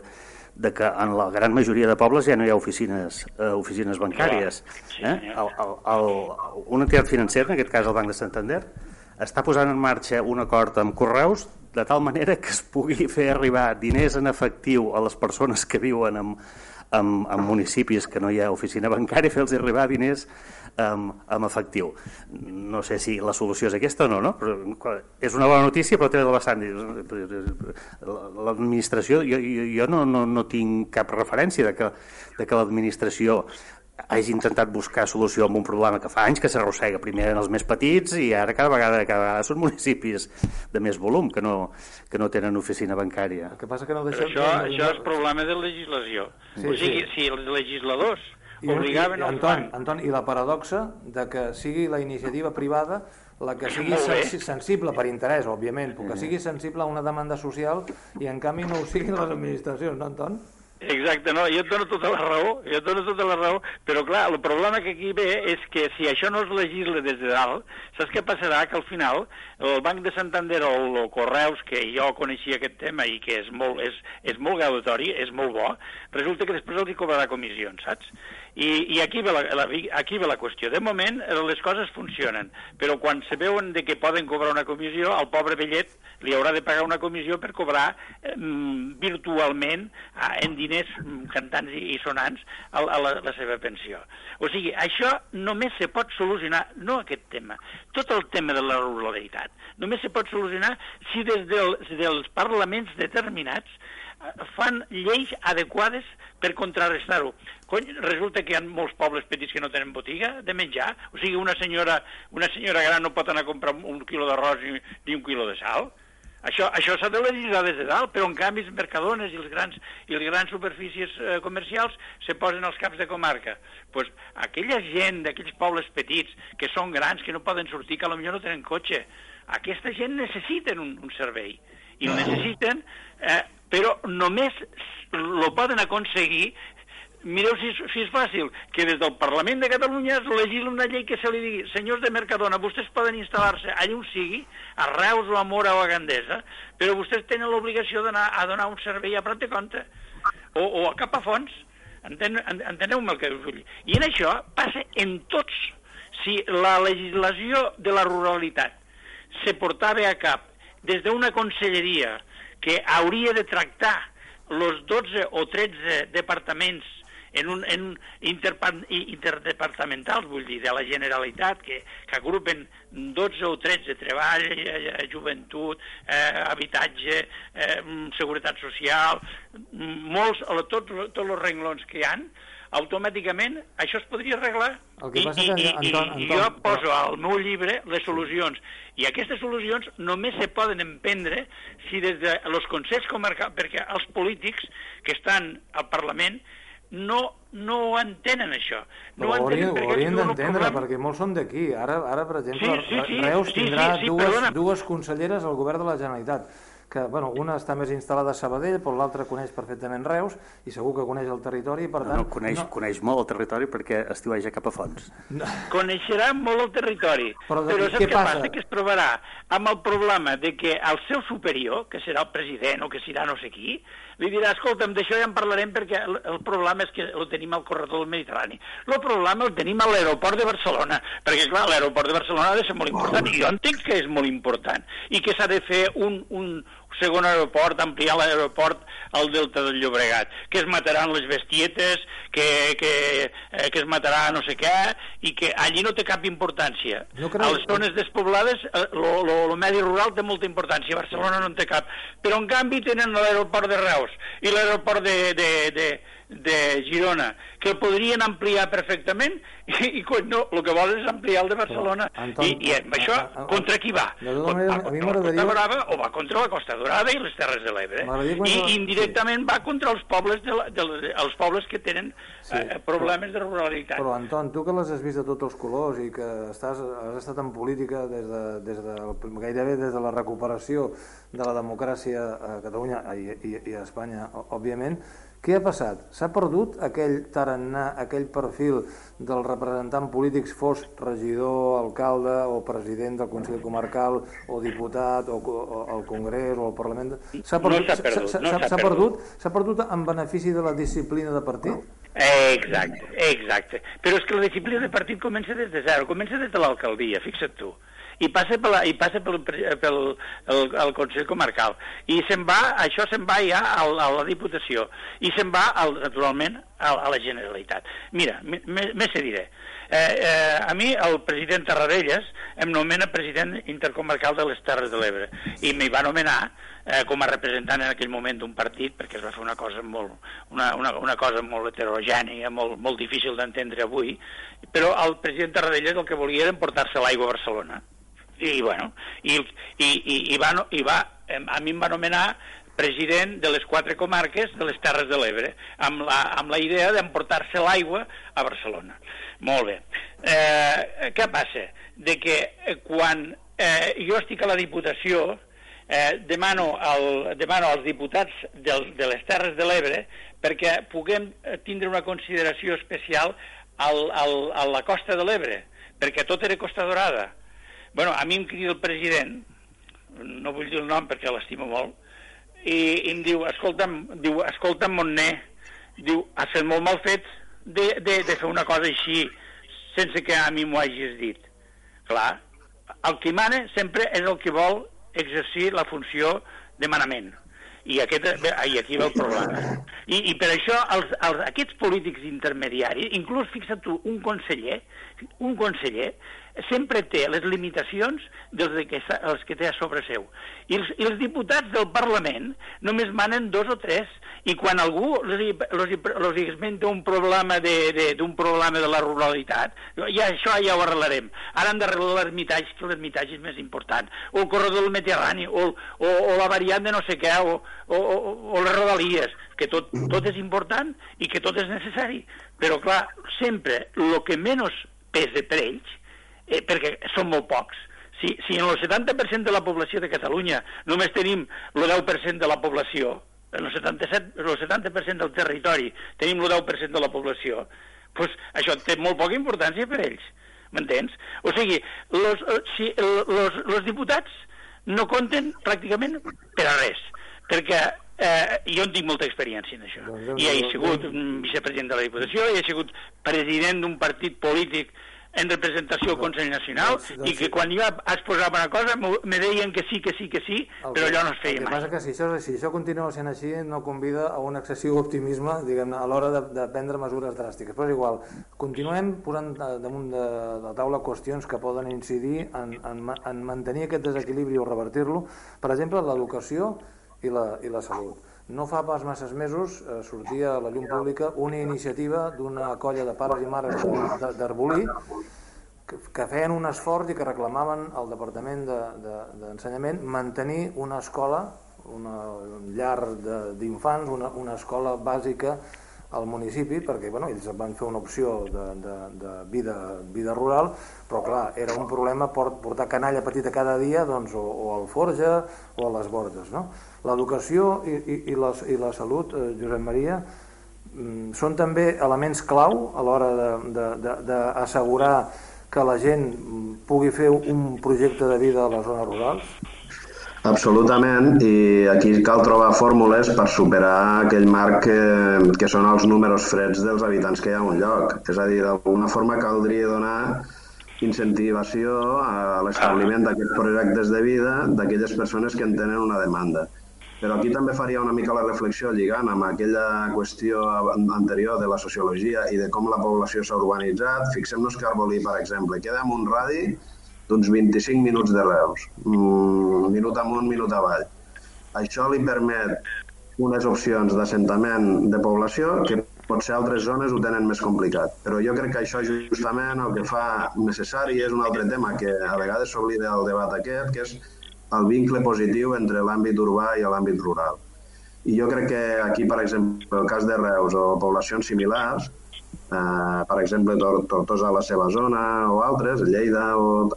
de que en la gran majoria de pobles ja no hi ha oficines, eh, oficines bancàries. Eh? El, el, el, una entitat financera, en aquest cas el Banc de Santander, està posant en marxa un acord amb Correus de tal manera que es pugui fer arribar diners en efectiu a les persones que viuen en, en, en municipis que no hi ha oficina [LAUGHS] bancària, fer-los arribar diners en, en efectiu. No sé si la solució és aquesta o no, no? Però és una bona notícia, però té de vessant. L'administració, jo, jo no, no, no tinc cap referència de que, de que l'administració hagi intentat buscar solució a un problema que fa anys que s'arrossega primer en els més petits i ara cada vegada, cada vegada són [LAUGHS] municipis de més volum que no, que no tenen oficina bancària. El que passa que no deixem... Però això, això és problema de legislació. Sí, o sigui, sí. si els legisladors i, obligaven i, Anton, Anton, i la paradoxa de que sigui la iniciativa privada la que sigui sensi sensible per interès, òbviament, però que sigui sensible a una demanda social i en canvi no ho siguin les administracions, no, Anton? Exacte, no, jo et dono tota la raó, jo et dono tota la raó, però clar, el problema que aquí ve és que si això no es legisla des de dalt, saps què passarà? Que al final el Banc de Santander o el Correus, que jo coneixia aquest tema i que és molt, és, és molt gaudatori, és molt bo, resulta que després els hi cobrarà comissions, saps? I, i aquí, ve la, la, aquí ve la qüestió. De moment les coses funcionen, però quan se veuen de que poden cobrar una comissió, al pobre vellet li haurà de pagar una comissió per cobrar eh, virtualment eh, en diners cantants i, i sonants a, a la, la seva pensió. O sigui, això només se pot solucionar, no aquest tema, tot el tema de la ruralitat, només se pot solucionar si des, del, dels parlaments determinats eh, fan lleis adequades per contrarrestar-ho. Resulta que hi ha molts pobles petits que no tenen botiga de menjar, o sigui, una senyora, una senyora gran no pot anar a comprar un quilo d'arròs ni, ni un quilo de sal. Això, això s'ha de legislar des de dalt, però en canvi els mercadones i els grans, i les grans superfícies eh, comercials se posen als caps de comarca. pues, aquella gent d'aquells pobles petits, que són grans, que no poden sortir, que potser no tenen cotxe, aquesta gent necessiten un, un servei. I el necessiten, eh, però només lo poden aconseguir mireu si, si és fàcil, que des del Parlament de Catalunya es legisla una llei que se li digui senyors de Mercadona, vostès poden instal·lar-se allà on sigui, a Reus o a Mora o a Gandesa, però vostès tenen l'obligació d'anar a donar un servei a Prat de Compte o, o a cap a fons. Enten, enteneu-me el que us vull. I en això passa en tots. Si la legislació de la ruralitat se portava a cap des d'una conselleria que hauria de tractar els 12 o 13 departaments en un, en interdepartamentals, vull dir, de la Generalitat, que, que agrupen 12 o 13, treball, eh, eh, joventut, eh, habitatge, eh, seguretat social, molts, tots, tots els renglons que hi han, automàticament això es podria arreglar. El que passa I, que, i, Anton, i, i jo poso al meu llibre les solucions. I aquestes solucions només se poden emprendre si des de los consells comarcals, perquè els polítics que estan al Parlament no, no entenen això. No Però entenen ho haurien d'entendre, problema... perquè molts són d'aquí. Ara, ara, per exemple, sí, sí, sí, Reus sí, tindrà sí, sí, dues, perdona. dues conselleres al govern de la Generalitat que bueno, una està més instal·lada a Sabadell, però l'altra coneix perfectament Reus i segur que coneix el territori, per tant... No, no, coneix, no... coneix molt el territori perquè estiueja cap a fons. No. Coneixerà molt el territori, però, però saps què, què passa? passa? Que es trobarà amb el problema de que el seu superior, que serà el president o que serà no sé qui, li dirà, escolta'm, d'això ja en parlarem perquè el, el problema és que el tenim al corredor del Mediterrani. El problema el tenim a l'aeroport de Barcelona, perquè, clar, l'aeroport de Barcelona ha de ser molt important, i jo entenc que és molt important, i que s'ha de fer un, un, segon aeroport, ampliar l'aeroport al Delta del Llobregat, que es mataran les bestietes, que, que, eh, que es matarà no sé què, i que allí no té cap importància. No creu... A les zones despoblades, el medi rural té molta importància, Barcelona no en té cap, però en canvi tenen l'aeroport de Reus i l'aeroport de, de, de, de Girona, que el podrien ampliar perfectament [LAUGHS] i, i no, el que volen és ampliar el de Barcelona. Però, Anton, I, I amb això, a, a, contra qui va? Manera, va contra la Costa Brava o va contra la Costa Dorada i les Terres de l'Ebre. I indirectament sí. va contra els pobles, de la, de, de, els pobles que tenen sí, eh, problemes però, de ruralitat. Però, Anton, tu que les has vist de tots els colors i que estàs, has estat en política des de, des de, gairebé des de la recuperació de la democràcia a Catalunya i, i, i a Espanya, òbviament, Què ha passat? S'ha perdut aquell tarannà, aquell perfil del representant polític, fos regidor, alcalde o president del Consell Comarcal o diputat o, o al Congrés o al Parlament? S'ha perdut, no perdut, s'ha no perdut. perdut, s'ha perdut en benefici de la disciplina de partit? Exacte, exacte. Però és que la disciplina de partit comença des de zero, comença des de l'alcaldia, fixa't tu i passa, per la, i passa pel, pel el, el Consell Comarcal. I se'n va, això se'n va ja a, a la Diputació i se'n va, al, naturalment, a, a la Generalitat. Mira, més se diré. Eh, eh, a mi el president Tarradellas em nomena president intercomarcal de les Terres de l'Ebre i m'hi va nomenar eh, com a representant en aquell moment d'un partit perquè es va fer una cosa molt, una, una, una cosa molt heterogènia, molt, molt difícil d'entendre avui, però el president Tarradellas el que volia era emportar-se l'aigua a Barcelona i, bueno, i, i, i, i, va, i va, a mi em va nomenar president de les quatre comarques de les Terres de l'Ebre, amb, la, amb la idea d'emportar-se l'aigua a Barcelona. Molt bé. Eh, què passa? De que eh, quan eh, jo estic a la Diputació, eh, demano, al, demano als diputats del, de les Terres de l'Ebre perquè puguem eh, tindre una consideració especial al, al, a la costa de l'Ebre, perquè tot era Costa Dorada Bueno, a mi em crida el president, no vull dir el nom perquè l'estimo molt, i, i em diu, escolta'm, diu, escolta'm, Montner, diu, has fet molt mal fet de, de, de fer una cosa així sense que a mi m'ho hagis dit. Clar, el que mana sempre és el que vol exercir la funció de manament. I, aquest, i aquí va el problema. I, i per això els, els, aquests polítics intermediaris, inclús fixa't tu, un conseller, un conseller sempre té les limitacions dels que, els que té a sobre seu. I els, I els diputats del Parlament només manen dos o tres, i quan algú els, esmenta un problema de, de, d'un problema de la ruralitat, ja això ja ho arreglarem. Ara hem d'arreglar l'ermitatge, que l'ermitatge és més important, o el corredor del Mediterrani, o, o, o la variant de no sé què, o, o, o, o les rodalies, que tot, tot és important i que tot és necessari. Però, clar, sempre el que menys pesa per ells eh, perquè són molt pocs. Si, si en el 70% de la població de Catalunya només tenim el 10% de la població, en el 77, el 70% del territori tenim el 10% de la població, doncs això té molt poca importància per ells, m'entens? O sigui, los, eh, si, los, los diputats no compten pràcticament per a res, perquè eh, jo en tinc molta experiència en això. Doncs, I he sigut vicepresident de la Diputació, i he sigut president d'un partit polític en representació al Consell Nacional doncs, doncs, i que quan jo exposava una cosa me deien que sí, que sí, que sí, el però allò no es feia mai. El que passa que si això, si això continua sent així no convida a un excessiu optimisme diguem a l'hora de, de prendre mesures dràstiques. Però és igual, continuem posant damunt de, de la taula qüestions que poden incidir en, en, en mantenir aquest desequilibri o revertir-lo. Per exemple, l'educació i la, i la salut. No fa pas masses mesos eh, sortia a la llum pública una iniciativa d'una colla de pares i mares d'Arbolí que, feien un esforç i que reclamaven al Departament d'Ensenyament de, de, mantenir una escola, una llar d'infants, una, una escola bàsica al municipi perquè bueno, ells van fer una opció de, de, de vida, vida rural però clar, era un problema portar canalla petita cada dia doncs, o, o al Forja o a les Borges no? L'educació i, i, i, la, i la salut, eh, Josep Maria mm, són també elements clau a l'hora d'assegurar que la gent pugui fer un projecte de vida a les zones rurals? Absolutament, i aquí cal trobar fórmules per superar aquell marc que, que són els números freds dels habitants que hi ha a un lloc. És a dir, d'alguna forma caldria donar incentivació a l'establiment d'aquests projectes de vida d'aquelles persones que en tenen una demanda. Però aquí també faria una mica la reflexió lligant amb aquella qüestió anterior de la sociologia i de com la població s'ha urbanitzat. Fixem-nos que Arbolí, per exemple, queda en un radi d'uns 25 minuts de Reus, mm, minut amunt, minut avall. Això li permet unes opcions d'assentament de població que potser altres zones ho tenen més complicat. Però jo crec que això justament el que fa necessari és un altre tema que a vegades s'oblida el debat aquest, que és el vincle positiu entre l'àmbit urbà i l'àmbit rural. I jo crec que aquí, per exemple, el cas de Reus o poblacions similars, eh, per exemple, Tortosa a la seva zona o altres, Lleida o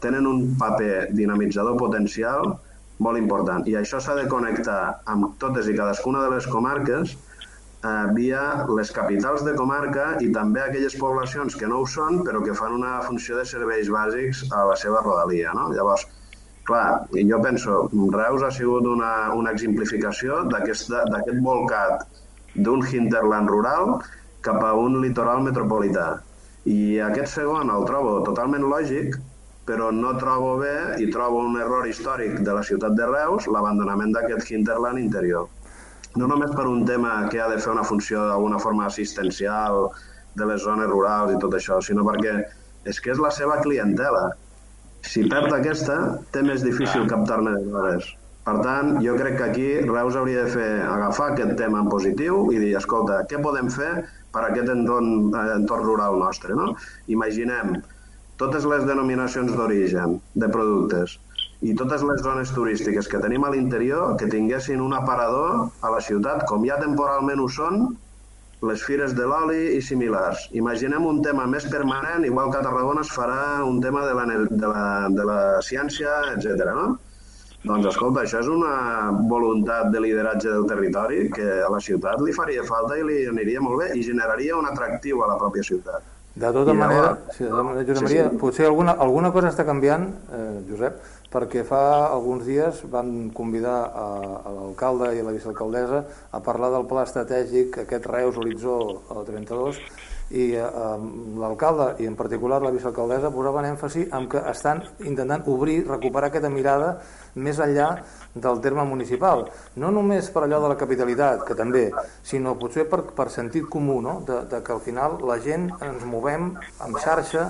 tenen un paper dinamitzador potencial molt important i això s'ha de connectar amb totes i cadascuna de les comarques eh, via les capitals de comarca i també aquelles poblacions que no ho són, però que fan una funció de serveis bàsics a la seva rodalia. No? Llavors, clar, jo penso, Reus ha sigut una, una exemplificació d'aquest volcat d'un hinterland rural cap a un litoral metropolità. I aquest segon el trobo totalment lògic, però no trobo bé i trobo un error històric de la ciutat de Reus l'abandonament d'aquest hinterland interior. No només per un tema que ha de fer una funció d'alguna forma assistencial de les zones rurals i tot això, sinó perquè és que és la seva clientela. Si perd aquesta, té més difícil captar-ne de dades. Per tant, jo crec que aquí Reus hauria de fer agafar aquest tema en positiu i dir, escolta, què podem fer per a aquest entorn, eh, entorn rural nostre? No? Imaginem totes les denominacions d'origen de productes i totes les zones turístiques que tenim a l'interior que tinguessin un aparador a la ciutat, com ja temporalment ho són, les fires de l'oli i similars. Imaginem un tema més permanent, igual que a Tarragona es farà un tema de la, de la, de la ciència, etc. no? Doncs escolta, això és una voluntat de lideratge del territori que a la ciutat li faria falta i li aniria molt bé i generaria un atractiu a la pròpia ciutat. De tota I manera, llavors... sí, de tota manera, Josep sí, Maria, sí. potser alguna, alguna cosa està canviant, eh, Josep, perquè fa alguns dies van convidar a, a l'alcalde i a la vicealcaldessa a parlar del pla estratègic, aquest Reus Horitzó 32, i eh, l'alcalde i en particular la vicealcaldessa posaven èmfasi en que estan intentant obrir, recuperar aquesta mirada més enllà del terme municipal. No només per allò de la capitalitat, que també, sinó potser per, per sentit comú, no? de, de que al final la gent ens movem amb xarxa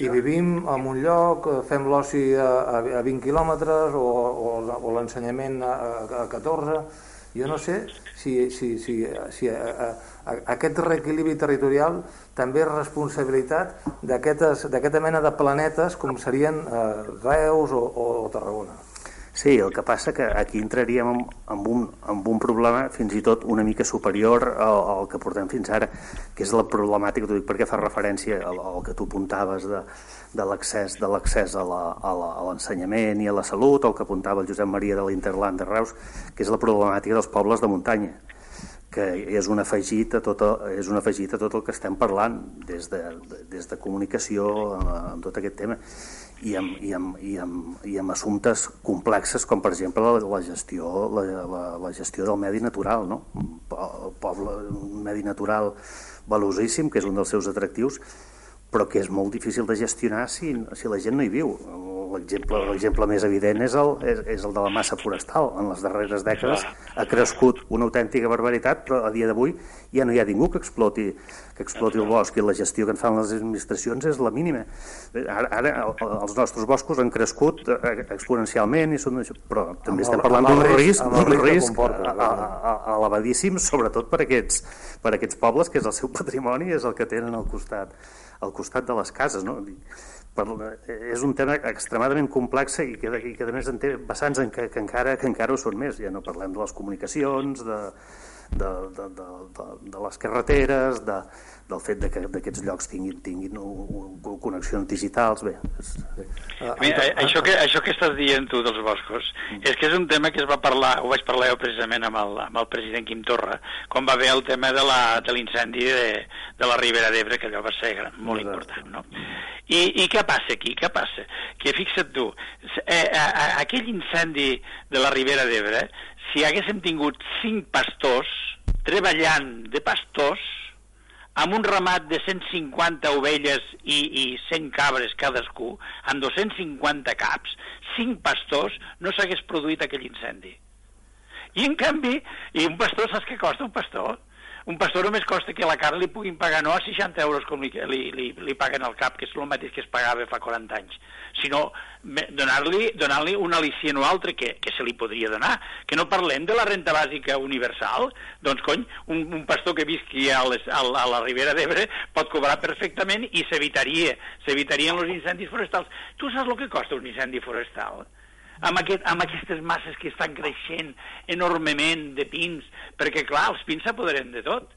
i vivim en un lloc, fem l'oci a, a 20 quilòmetres o, o, o l'ensenyament a, a 14. Jo no sé si, si, si, si a, a, aquest reequilibri territorial també és responsabilitat d'aquesta mena de planetes com serien eh, Reus o, o, o Tarragona. Sí, el que passa que aquí entraríem amb, un, amb un problema fins i tot una mica superior al, al que portem fins ara, que és la problemàtica, t'ho dic perquè fa referència al, al que tu apuntaves de, de l'accés de l'accés a l'ensenyament i a la salut, el que apuntava el Josep Maria de l'Interland de Reus, que és la problemàtica dels pobles de muntanya que és un afegit a tot, és un afegit a tot el que estem parlant des de, des de comunicació amb tot aquest tema i amb, i amb, i amb, i amb assumptes complexes com per exemple la, la gestió la, la, la gestió del medi natural no? el poble, un medi natural valosíssim que és un dels seus atractius però que és molt difícil de gestionar si, si la gent no hi viu l'exemple més evident és el, és, és el de la massa forestal. En les darreres dècades ha crescut una autèntica barbaritat, però a dia d'avui ja no hi ha ningú que exploti, que exploti el bosc i la gestió que en fan les administracions és la mínima. Ara, ara els nostres boscos han crescut eh, exponencialment, i són, però també estem parlant d'un risc, d'un risc elevadíssim, sobretot per aquests, per aquests pobles, que és el seu [LAUGHS] patrimoni, és el que tenen al costat, al costat de les cases. No? Per, és un tema extremadament complex i que, i que a més en té vessants en que, que, encara, que encara ho són més. Ja no parlem de les comunicacions, de, de, de, de, de, de les carreteres, de, del fet de que d'aquests llocs tinguin, tinguin connexions digitals. Bé, és... Mira, això, que, això que estàs dient tu dels boscos mm. és que és un tema que es va parlar, ho vaig parlar jo precisament amb el, amb el president Quim Torra, quan va haver el tema de l'incendi de, de la Ribera d'Ebre, que allò va ser gran, molt Exacte. important. No? I, I què passa aquí? Què passa? Que fixa't tu, eh, a, a, aquell incendi de la Ribera d'Ebre, si haguéssim tingut cinc pastors treballant de pastors, amb un ramat de 150 ovelles i, i 100 cabres cadascú, amb 250 caps, 5 pastors, no s'hagués produït aquell incendi. I en canvi, i un pastor, saps què costa un pastor? Un pastor només costa que la carn li puguin pagar no a 60 euros com li, li, li, li paguen al cap, que és el mateix que es pagava fa 40 anys, sinó donar-li donar, un al·licient o altre que, que se li podria donar. Que no parlem de la renta bàsica universal, doncs cony, un, un pastor que visqui a, les, a, a la Ribera d'Ebre pot cobrar perfectament i s'evitaria s'evitarien els incendis forestals. Tu saps el que costa un incendi forestal? Amb, aquest, amb aquestes masses que estan creixent enormement de pins, perquè clar, els pins s'apoderen de tot.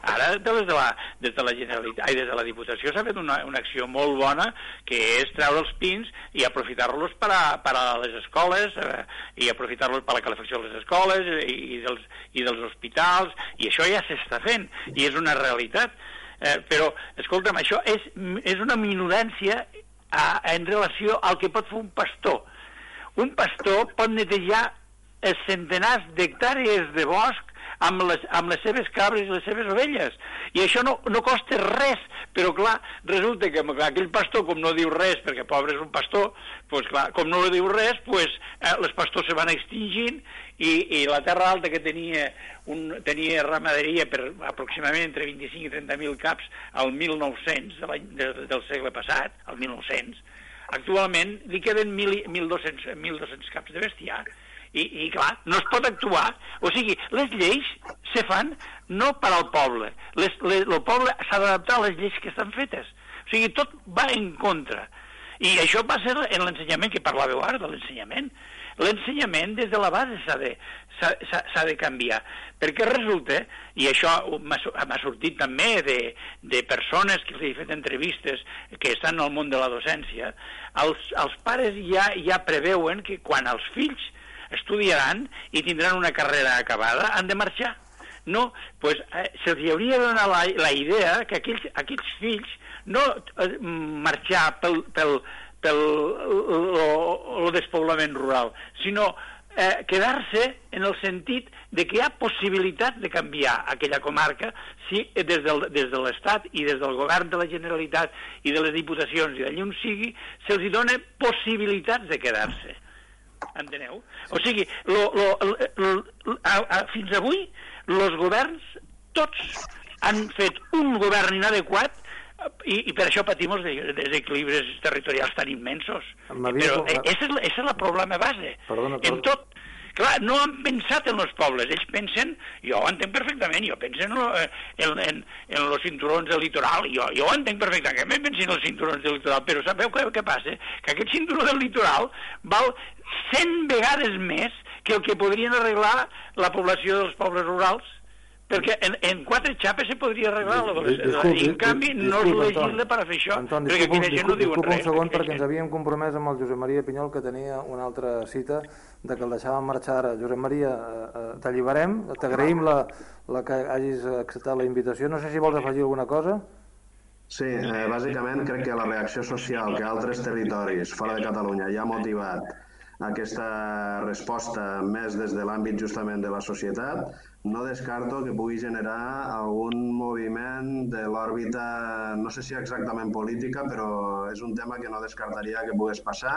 Ara, des de la, des de la Generalitat, ai, des de la Diputació s'ha fet una, una acció molt bona, que és treure els pins i aprofitar-los per, a, per a les escoles, eh, i aprofitar-los per a la calefacció de les escoles i, i, dels, i dels hospitals, i això ja s'està fent, i és una realitat. Eh, però, escolta'm, això és, és una minorancia a, en relació al que pot fer un pastor. Un pastor pot netejar centenars d'hectàrees de bosc amb les, amb les seves cabres i les seves ovelles. I això no, no costa res, però clar, resulta que aquell pastor, com no diu res, perquè pobre és un pastor, pues, clar, com no diu res, pues, eh, les pastors se van extingint i, i la terra alta que tenia, un, tenia ramaderia per aproximadament entre 25 i 30.000 caps al 1900, de de, del segle passat, al 1900, actualment li queden 1.200, 1.200 caps de bestiar i, i clar, no es pot actuar. O sigui, les lleis se fan no per al poble. Les, les, el poble s'ha d'adaptar a les lleis que estan fetes. O sigui, tot va en contra. I això ser en l'ensenyament que parlàveu ara, de l'ensenyament. L'ensenyament des de la base s'ha de, de canviar, perquè resulta, i això m'ha sortit també de, de persones que he fet entrevistes que estan al món de la docència, els, els pares ja, ja preveuen que quan els fills estudiaran i tindran una carrera acabada, han de marxar. No, pues, eh, se'ls hauria de donar la, la idea que aquells, aquells fills no eh, marxar pel, pel, pel el despoblament rural, sinó eh, quedar-se en el sentit de que hi ha possibilitat de canviar aquella comarca si des, del, des de l'Estat i des del govern de la Generalitat i de les diputacions i d'allà on sigui, se'ls dona possibilitats de quedar-se. Enteneu? O sigui, lo, lo, lo, lo, a, a, fins avui, els governs, tots han fet un govern inadequat i, i per això patim els desequilibris territorials tan immensos. Però eh, és, és el problema base. Perdona, perdona. En tot, Clar, no han pensat en els pobles, ells pensen, jo ho entenc perfectament, jo penso en, eh, en, en, en els cinturons del litoral, jo, jo ho entenc perfectament, que penso en els cinturons del litoral, però sabeu què, què passa? Que aquest cinturó del litoral val 100 vegades més que el que podrien arreglar la població dels pobles rurals perquè en, en quatre xapes se podria arreglar la velocitat. I en canvi no es legisla per a fer això, Anton, perquè aquí la gent no diuen res. un segon perquè ens havíem compromès amb el Josep Maria Pinyol que tenia una altra cita de que el deixàvem marxar ara. Josep Maria, eh, eh t'alliberem, t'agraïm la, la que hagis acceptat la invitació. No sé si vols afegir alguna cosa. Sí, eh, bàsicament crec que la reacció social que altres territoris fora de Catalunya ja ha motivat aquesta resposta més des de l'àmbit justament de la societat no descarto que pugui generar algun moviment de l'òrbita, no sé si exactament política, però és un tema que no descartaria que pogués passar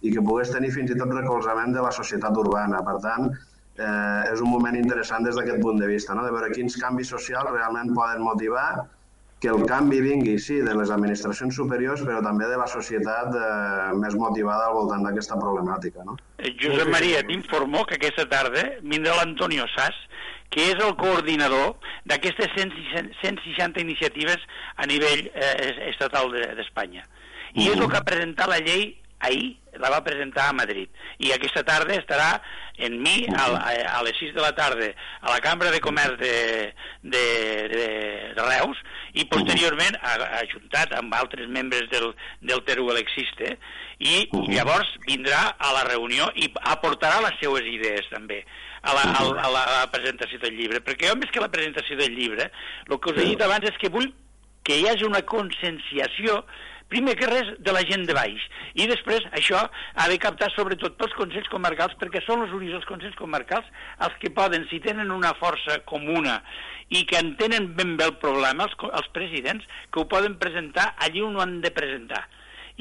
i que pogués tenir fins i tot recolzament de la societat urbana. Per tant, eh, és un moment interessant des d'aquest punt de vista, no? de veure quins canvis socials realment poden motivar que el canvi vingui, sí, de les administracions superiors, però també de la societat eh, més motivada al voltant d'aquesta problemàtica. No? Eh, Josep Maria, t'informo que aquesta tarda vindrà l'Antonio Sass, que és el coordinador d'aquestes 160 iniciatives a nivell eh, estatal d'Espanya. I és el que ha presentat la llei ahir, la va presentar a Madrid. I aquesta tarda estarà en mi a, a, les 6 de la tarda a la Cambra de Comerç de, de, de, de Reus i posteriorment ajuntat amb altres membres del, del Teruel Existe i llavors vindrà a la reunió i aportarà les seues idees també a la, a, a, la, a la presentació del llibre, perquè jo més que la presentació del llibre, el que us he dit abans és que vull que hi hagi una conscienciació primer que res de la gent de baix i després això ha de captar sobretot pels Consells Comarcals perquè són els únics els Consells Comarcals els que poden, si tenen una força comuna i que entenen ben bé el problema, els, els presidents, que ho poden presentar allí on ho han de presentar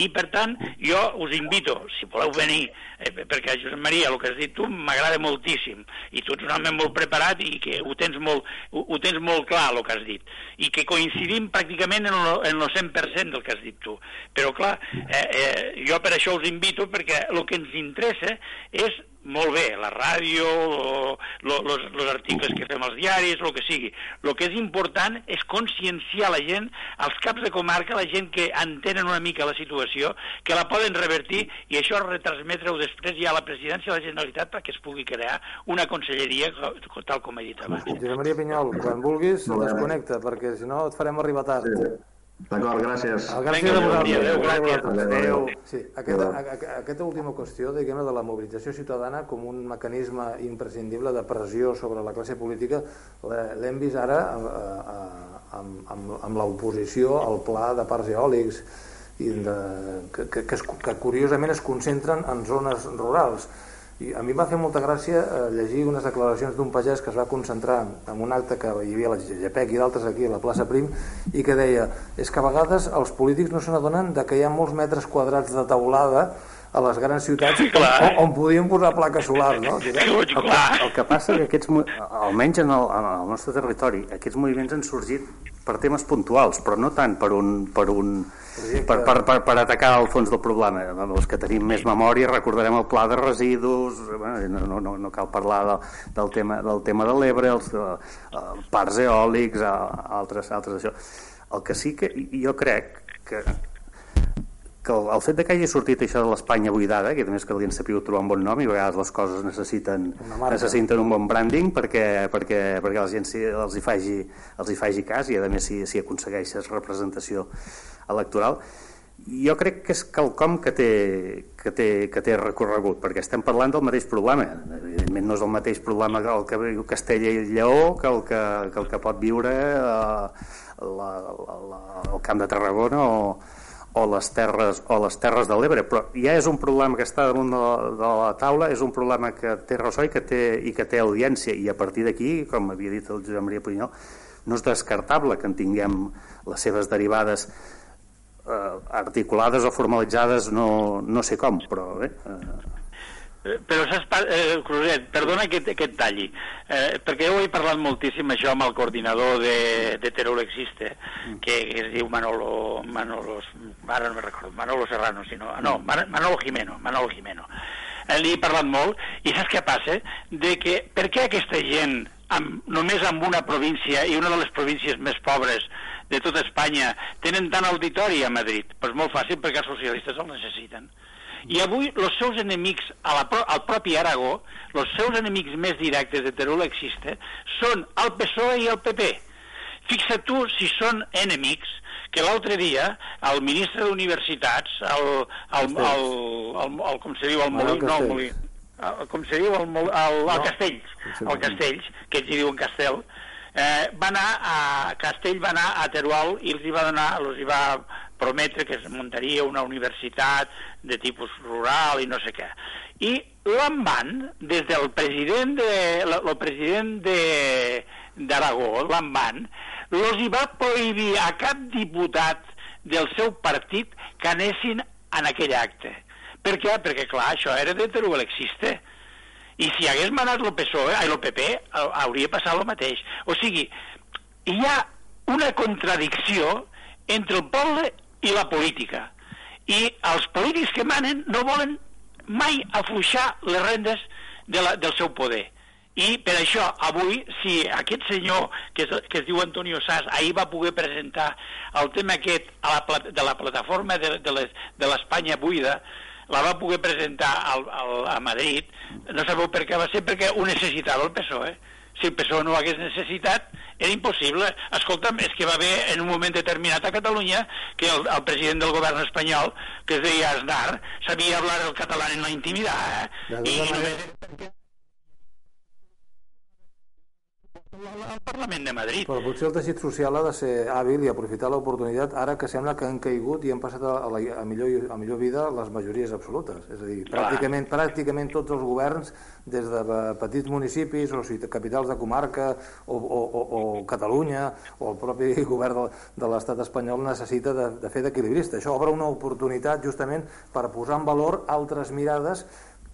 i per tant jo us invito, si voleu venir, eh, perquè Josep Maria, el que has dit tu m'agrada moltíssim, i tu ets un home molt preparat i que ho tens molt, ho, ho tens molt clar el que has dit, i que coincidim pràcticament en el, en el 100% del que has dit tu. Però clar, eh, eh, jo per això us invito, perquè el que ens interessa és molt bé, la ràdio, els articles que fem als diaris, el que sigui. El que és important és conscienciar la gent, els caps de comarca, la gent que entenen una mica la situació, que la poden revertir i això retransmetre-ho després ja a la presidència de la Generalitat perquè es pugui crear una conselleria tal com he dit abans. Josep Maria Pinyol, quan vulguis, desconnecta, perquè si no et farem arribar tard. Sí. D'acord, gràcies. Gràcies a vosaltres. Adéu, gràcies. Adéu. Sí, aquesta, aquesta última qüestió diguem de la mobilització ciutadana com un mecanisme imprescindible de pressió sobre la classe política l'hem vist ara amb, amb, amb l'oposició al pla de parcs eòlics i de, que, que, que, que curiosament es concentren en zones rurals i a mi va fer molta gràcia eh, llegir unes declaracions d'un pagès que es va concentrar en un acte que hi havia a la GPEC i d'altres aquí a la plaça Prim i que deia, és que a vegades els polítics no se n'adonen que hi ha molts metres quadrats de taulada a les grans ciutats on, on podien posar plaques solars, no? El que, el que passa que aquests, almenys en el, en el nostre territori, aquests moviments han sorgit per temes puntuals, però no tant per un, per un, per, per, per, per atacar el fons del problema. Els que tenim més memòria recordarem el pla de residus, no, no, no, no cal parlar del, del tema del tema de l'Ebre, els, els eh, parcs eòlics, altres, altres això. El que sí que jo crec que, que el, el fet de que hagi sortit això de l'Espanya buidada, que també és que li han sabut trobar un bon nom i a vegades les coses necessiten, necessiten un bon branding perquè, perquè, perquè la gent els hi faci, els hi faci cas i a més si, si aconsegueixes representació electoral jo crec que és quelcom que té, que té, que té recorregut, perquè estem parlant del mateix problema. Evidentment no és el mateix problema que el que viu Castella i Lleó que el que, que, el que pot viure eh, la, la, la, el Camp de Tarragona o, o les terres, o les terres de l'Ebre, però ja és un problema que està damunt de la, de la taula, és un problema que té ressò i que té, i que té audiència, i a partir d'aquí, com havia dit el Josep Maria Punyol, no és descartable que en tinguem les seves derivades eh, articulades o formalitzades no, no sé com, però bé... Eh... Però saps, eh, Cruzet, perdona que, que et talli, eh, perquè jo he parlat moltíssim això amb el coordinador de, de Terol Existe, que, que es diu Manolo, Manolo, ara no me recordo, Manolo Serrano, sinó, no, Manolo Jimeno, Manolo Jimeno. Eh, li he parlat molt, i saps què passa? De que, per què aquesta gent, amb, només amb una província, i una de les províncies més pobres de tota Espanya tenen tant auditori a Madrid? Doncs pues molt fàcil, perquè els socialistes el necessiten. I avui els seus enemics a la, al propi Aragó, els seus enemics més directes de Teruel Existe, són el PSOE i el PP. Fixa't tu si són enemics, que l'altre dia el ministre d'Universitats, el, el, el, el, el, com se diu, el Molí, no, el Molí, el, com se diu, el, el, el, el Castells, el Castells, que ells hi diuen Castell, eh, va anar a Castell va anar a Teruel i els hi va donar, els hi va prometre que es muntaria una universitat de tipus rural i no sé què. I l'Amban, des del president de, el president de d'Aragó, l'Amban, els hi va prohibir a cap diputat del seu partit que anessin en aquell acte. Per què? Perquè, clar, això era Existe i si hagués manat el PSOE, el PP, hauria passat el mateix. O sigui, hi ha una contradicció entre el poble i la política. I els polítics que manen no volen mai afluixar les rendes de la, del seu poder. I per això, avui, si aquest senyor, que es, que es diu Antonio Sass, ahir va poder presentar el tema aquest a la, de la plataforma de, de l'Espanya buida, la va poder presentar al, al, a Madrid, no sabeu per què va ser, perquè ho necessitava el PSOE. Si el PSOE no ho hagués necessitat, era impossible. Escolta'm, és que va haver en un moment determinat a Catalunya que el, el president del govern espanyol, que es deia Aznar, sabia hablar el català en la intimitat, eh? I, i només al Parlament de Madrid. Però potser el teixit social ha de ser hàbil i aprofitar l'oportunitat ara que sembla que han caigut i han passat a, la, a, millor, a millor vida les majories absolutes. És a dir, pràcticament, pràcticament tots els governs, des de petits municipis o capitals de comarca o, o, o, o Catalunya o el propi [LAUGHS] govern de, de l'estat espanyol necessita de, de fer d'equilibrista. Això obre una oportunitat justament per posar en valor altres mirades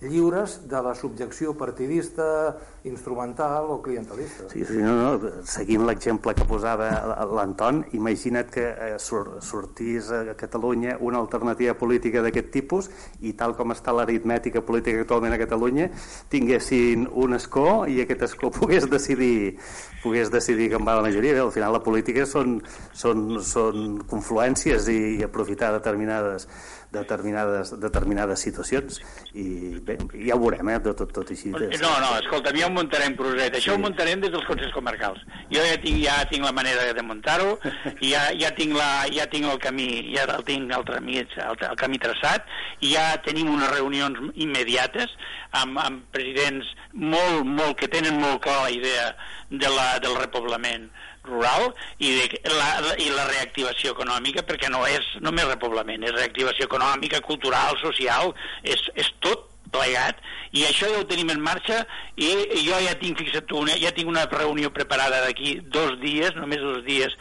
lliures de la subjecció partidista, instrumental o clientelista. Sí, sí, no, no. Seguint l'exemple que posava l'Anton, imagina't que eh, sortís a Catalunya una alternativa política d'aquest tipus i tal com està l'aritmètica política actualment a Catalunya, tinguessin un escó i aquest escó [LAUGHS] pogués decidir pogués decidir com va la majoria. Bé, al final la política són, són, són confluències i, i aprofitar determinades determinades, determinades situacions i bé, ja ho veurem, eh, tot, tot, tot així. No, no, escolta, ja ho muntarem, Proset, això sí. ho muntarem des dels Consells Comarcals. Jo ja tinc, ja tinc la manera de muntar-ho, [LAUGHS] ja, ja, tinc la, ja tinc el camí, ja el tinc el, camí, el, el camí traçat, i ja tenim unes reunions immediates amb, amb presidents molt, molt, que tenen molt clar la idea de la, del repoblament rural i, de, la, i la reactivació econòmica, perquè no és només repoblament, és reactivació econòmica, cultural, social, és, és tot plegat i això ja ho tenim en marxa i jo ja tinc fixat una, ja tinc una reunió preparada d'aquí dos dies, només dos dies,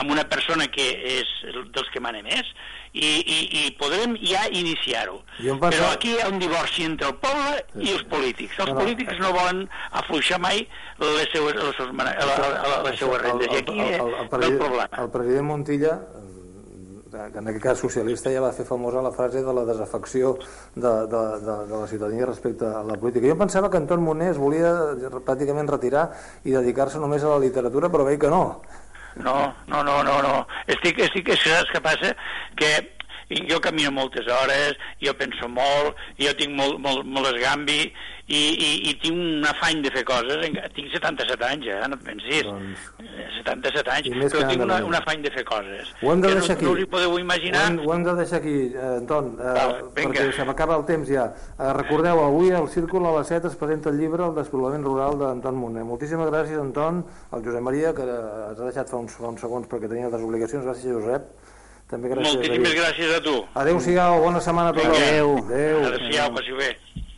amb una persona que és dels que mana més i, i, i podrem ja iniciar-ho. Pensava... Però aquí hi ha un divorci entre el poble sí, i els polítics. Els no, polítics no volen afluixar mai les seues, les seues, les seues rendes. I aquí el, el, el, el, el problema. El president Montilla que en aquest cas socialista ja va fer famosa la frase de la desafecció de, de, de, de la ciutadania respecte a la política. Jo pensava que Anton Moner es volia pràcticament retirar i dedicar-se només a la literatura, però veig que no. No, no, no, no, no. Estic, estic, saps què passa? Que jo camino moltes hores, jo penso molt, jo tinc molt, molt, molt esgambi i, i, i tinc un afany de fer coses. Tinc 77 anys, eh? no et pensis. Doncs... 77 eh, anys, però tinc una, un afany de fer coses. Ho hem de deixar no, aquí. No us hi podeu imaginar. Ho hem, ho hem de deixar aquí, eh, Anton, eh, Val, perquè se m'acaba el temps ja. Eh, recordeu, avui al Círcul a les 7 es presenta el llibre El despoblament rural d'Anton Moner. Moltíssimes gràcies, Anton, al Josep Maria, que ens ha deixat fa uns, fa uns segons perquè tenia altres obligacions. Gràcies, Josep. També gràcies Moltíssimes gràcies a tu. Adéu-siau, bona setmana a tothom. Adéu. Adéu. Adéu. Adéu. Adéu. Adéu.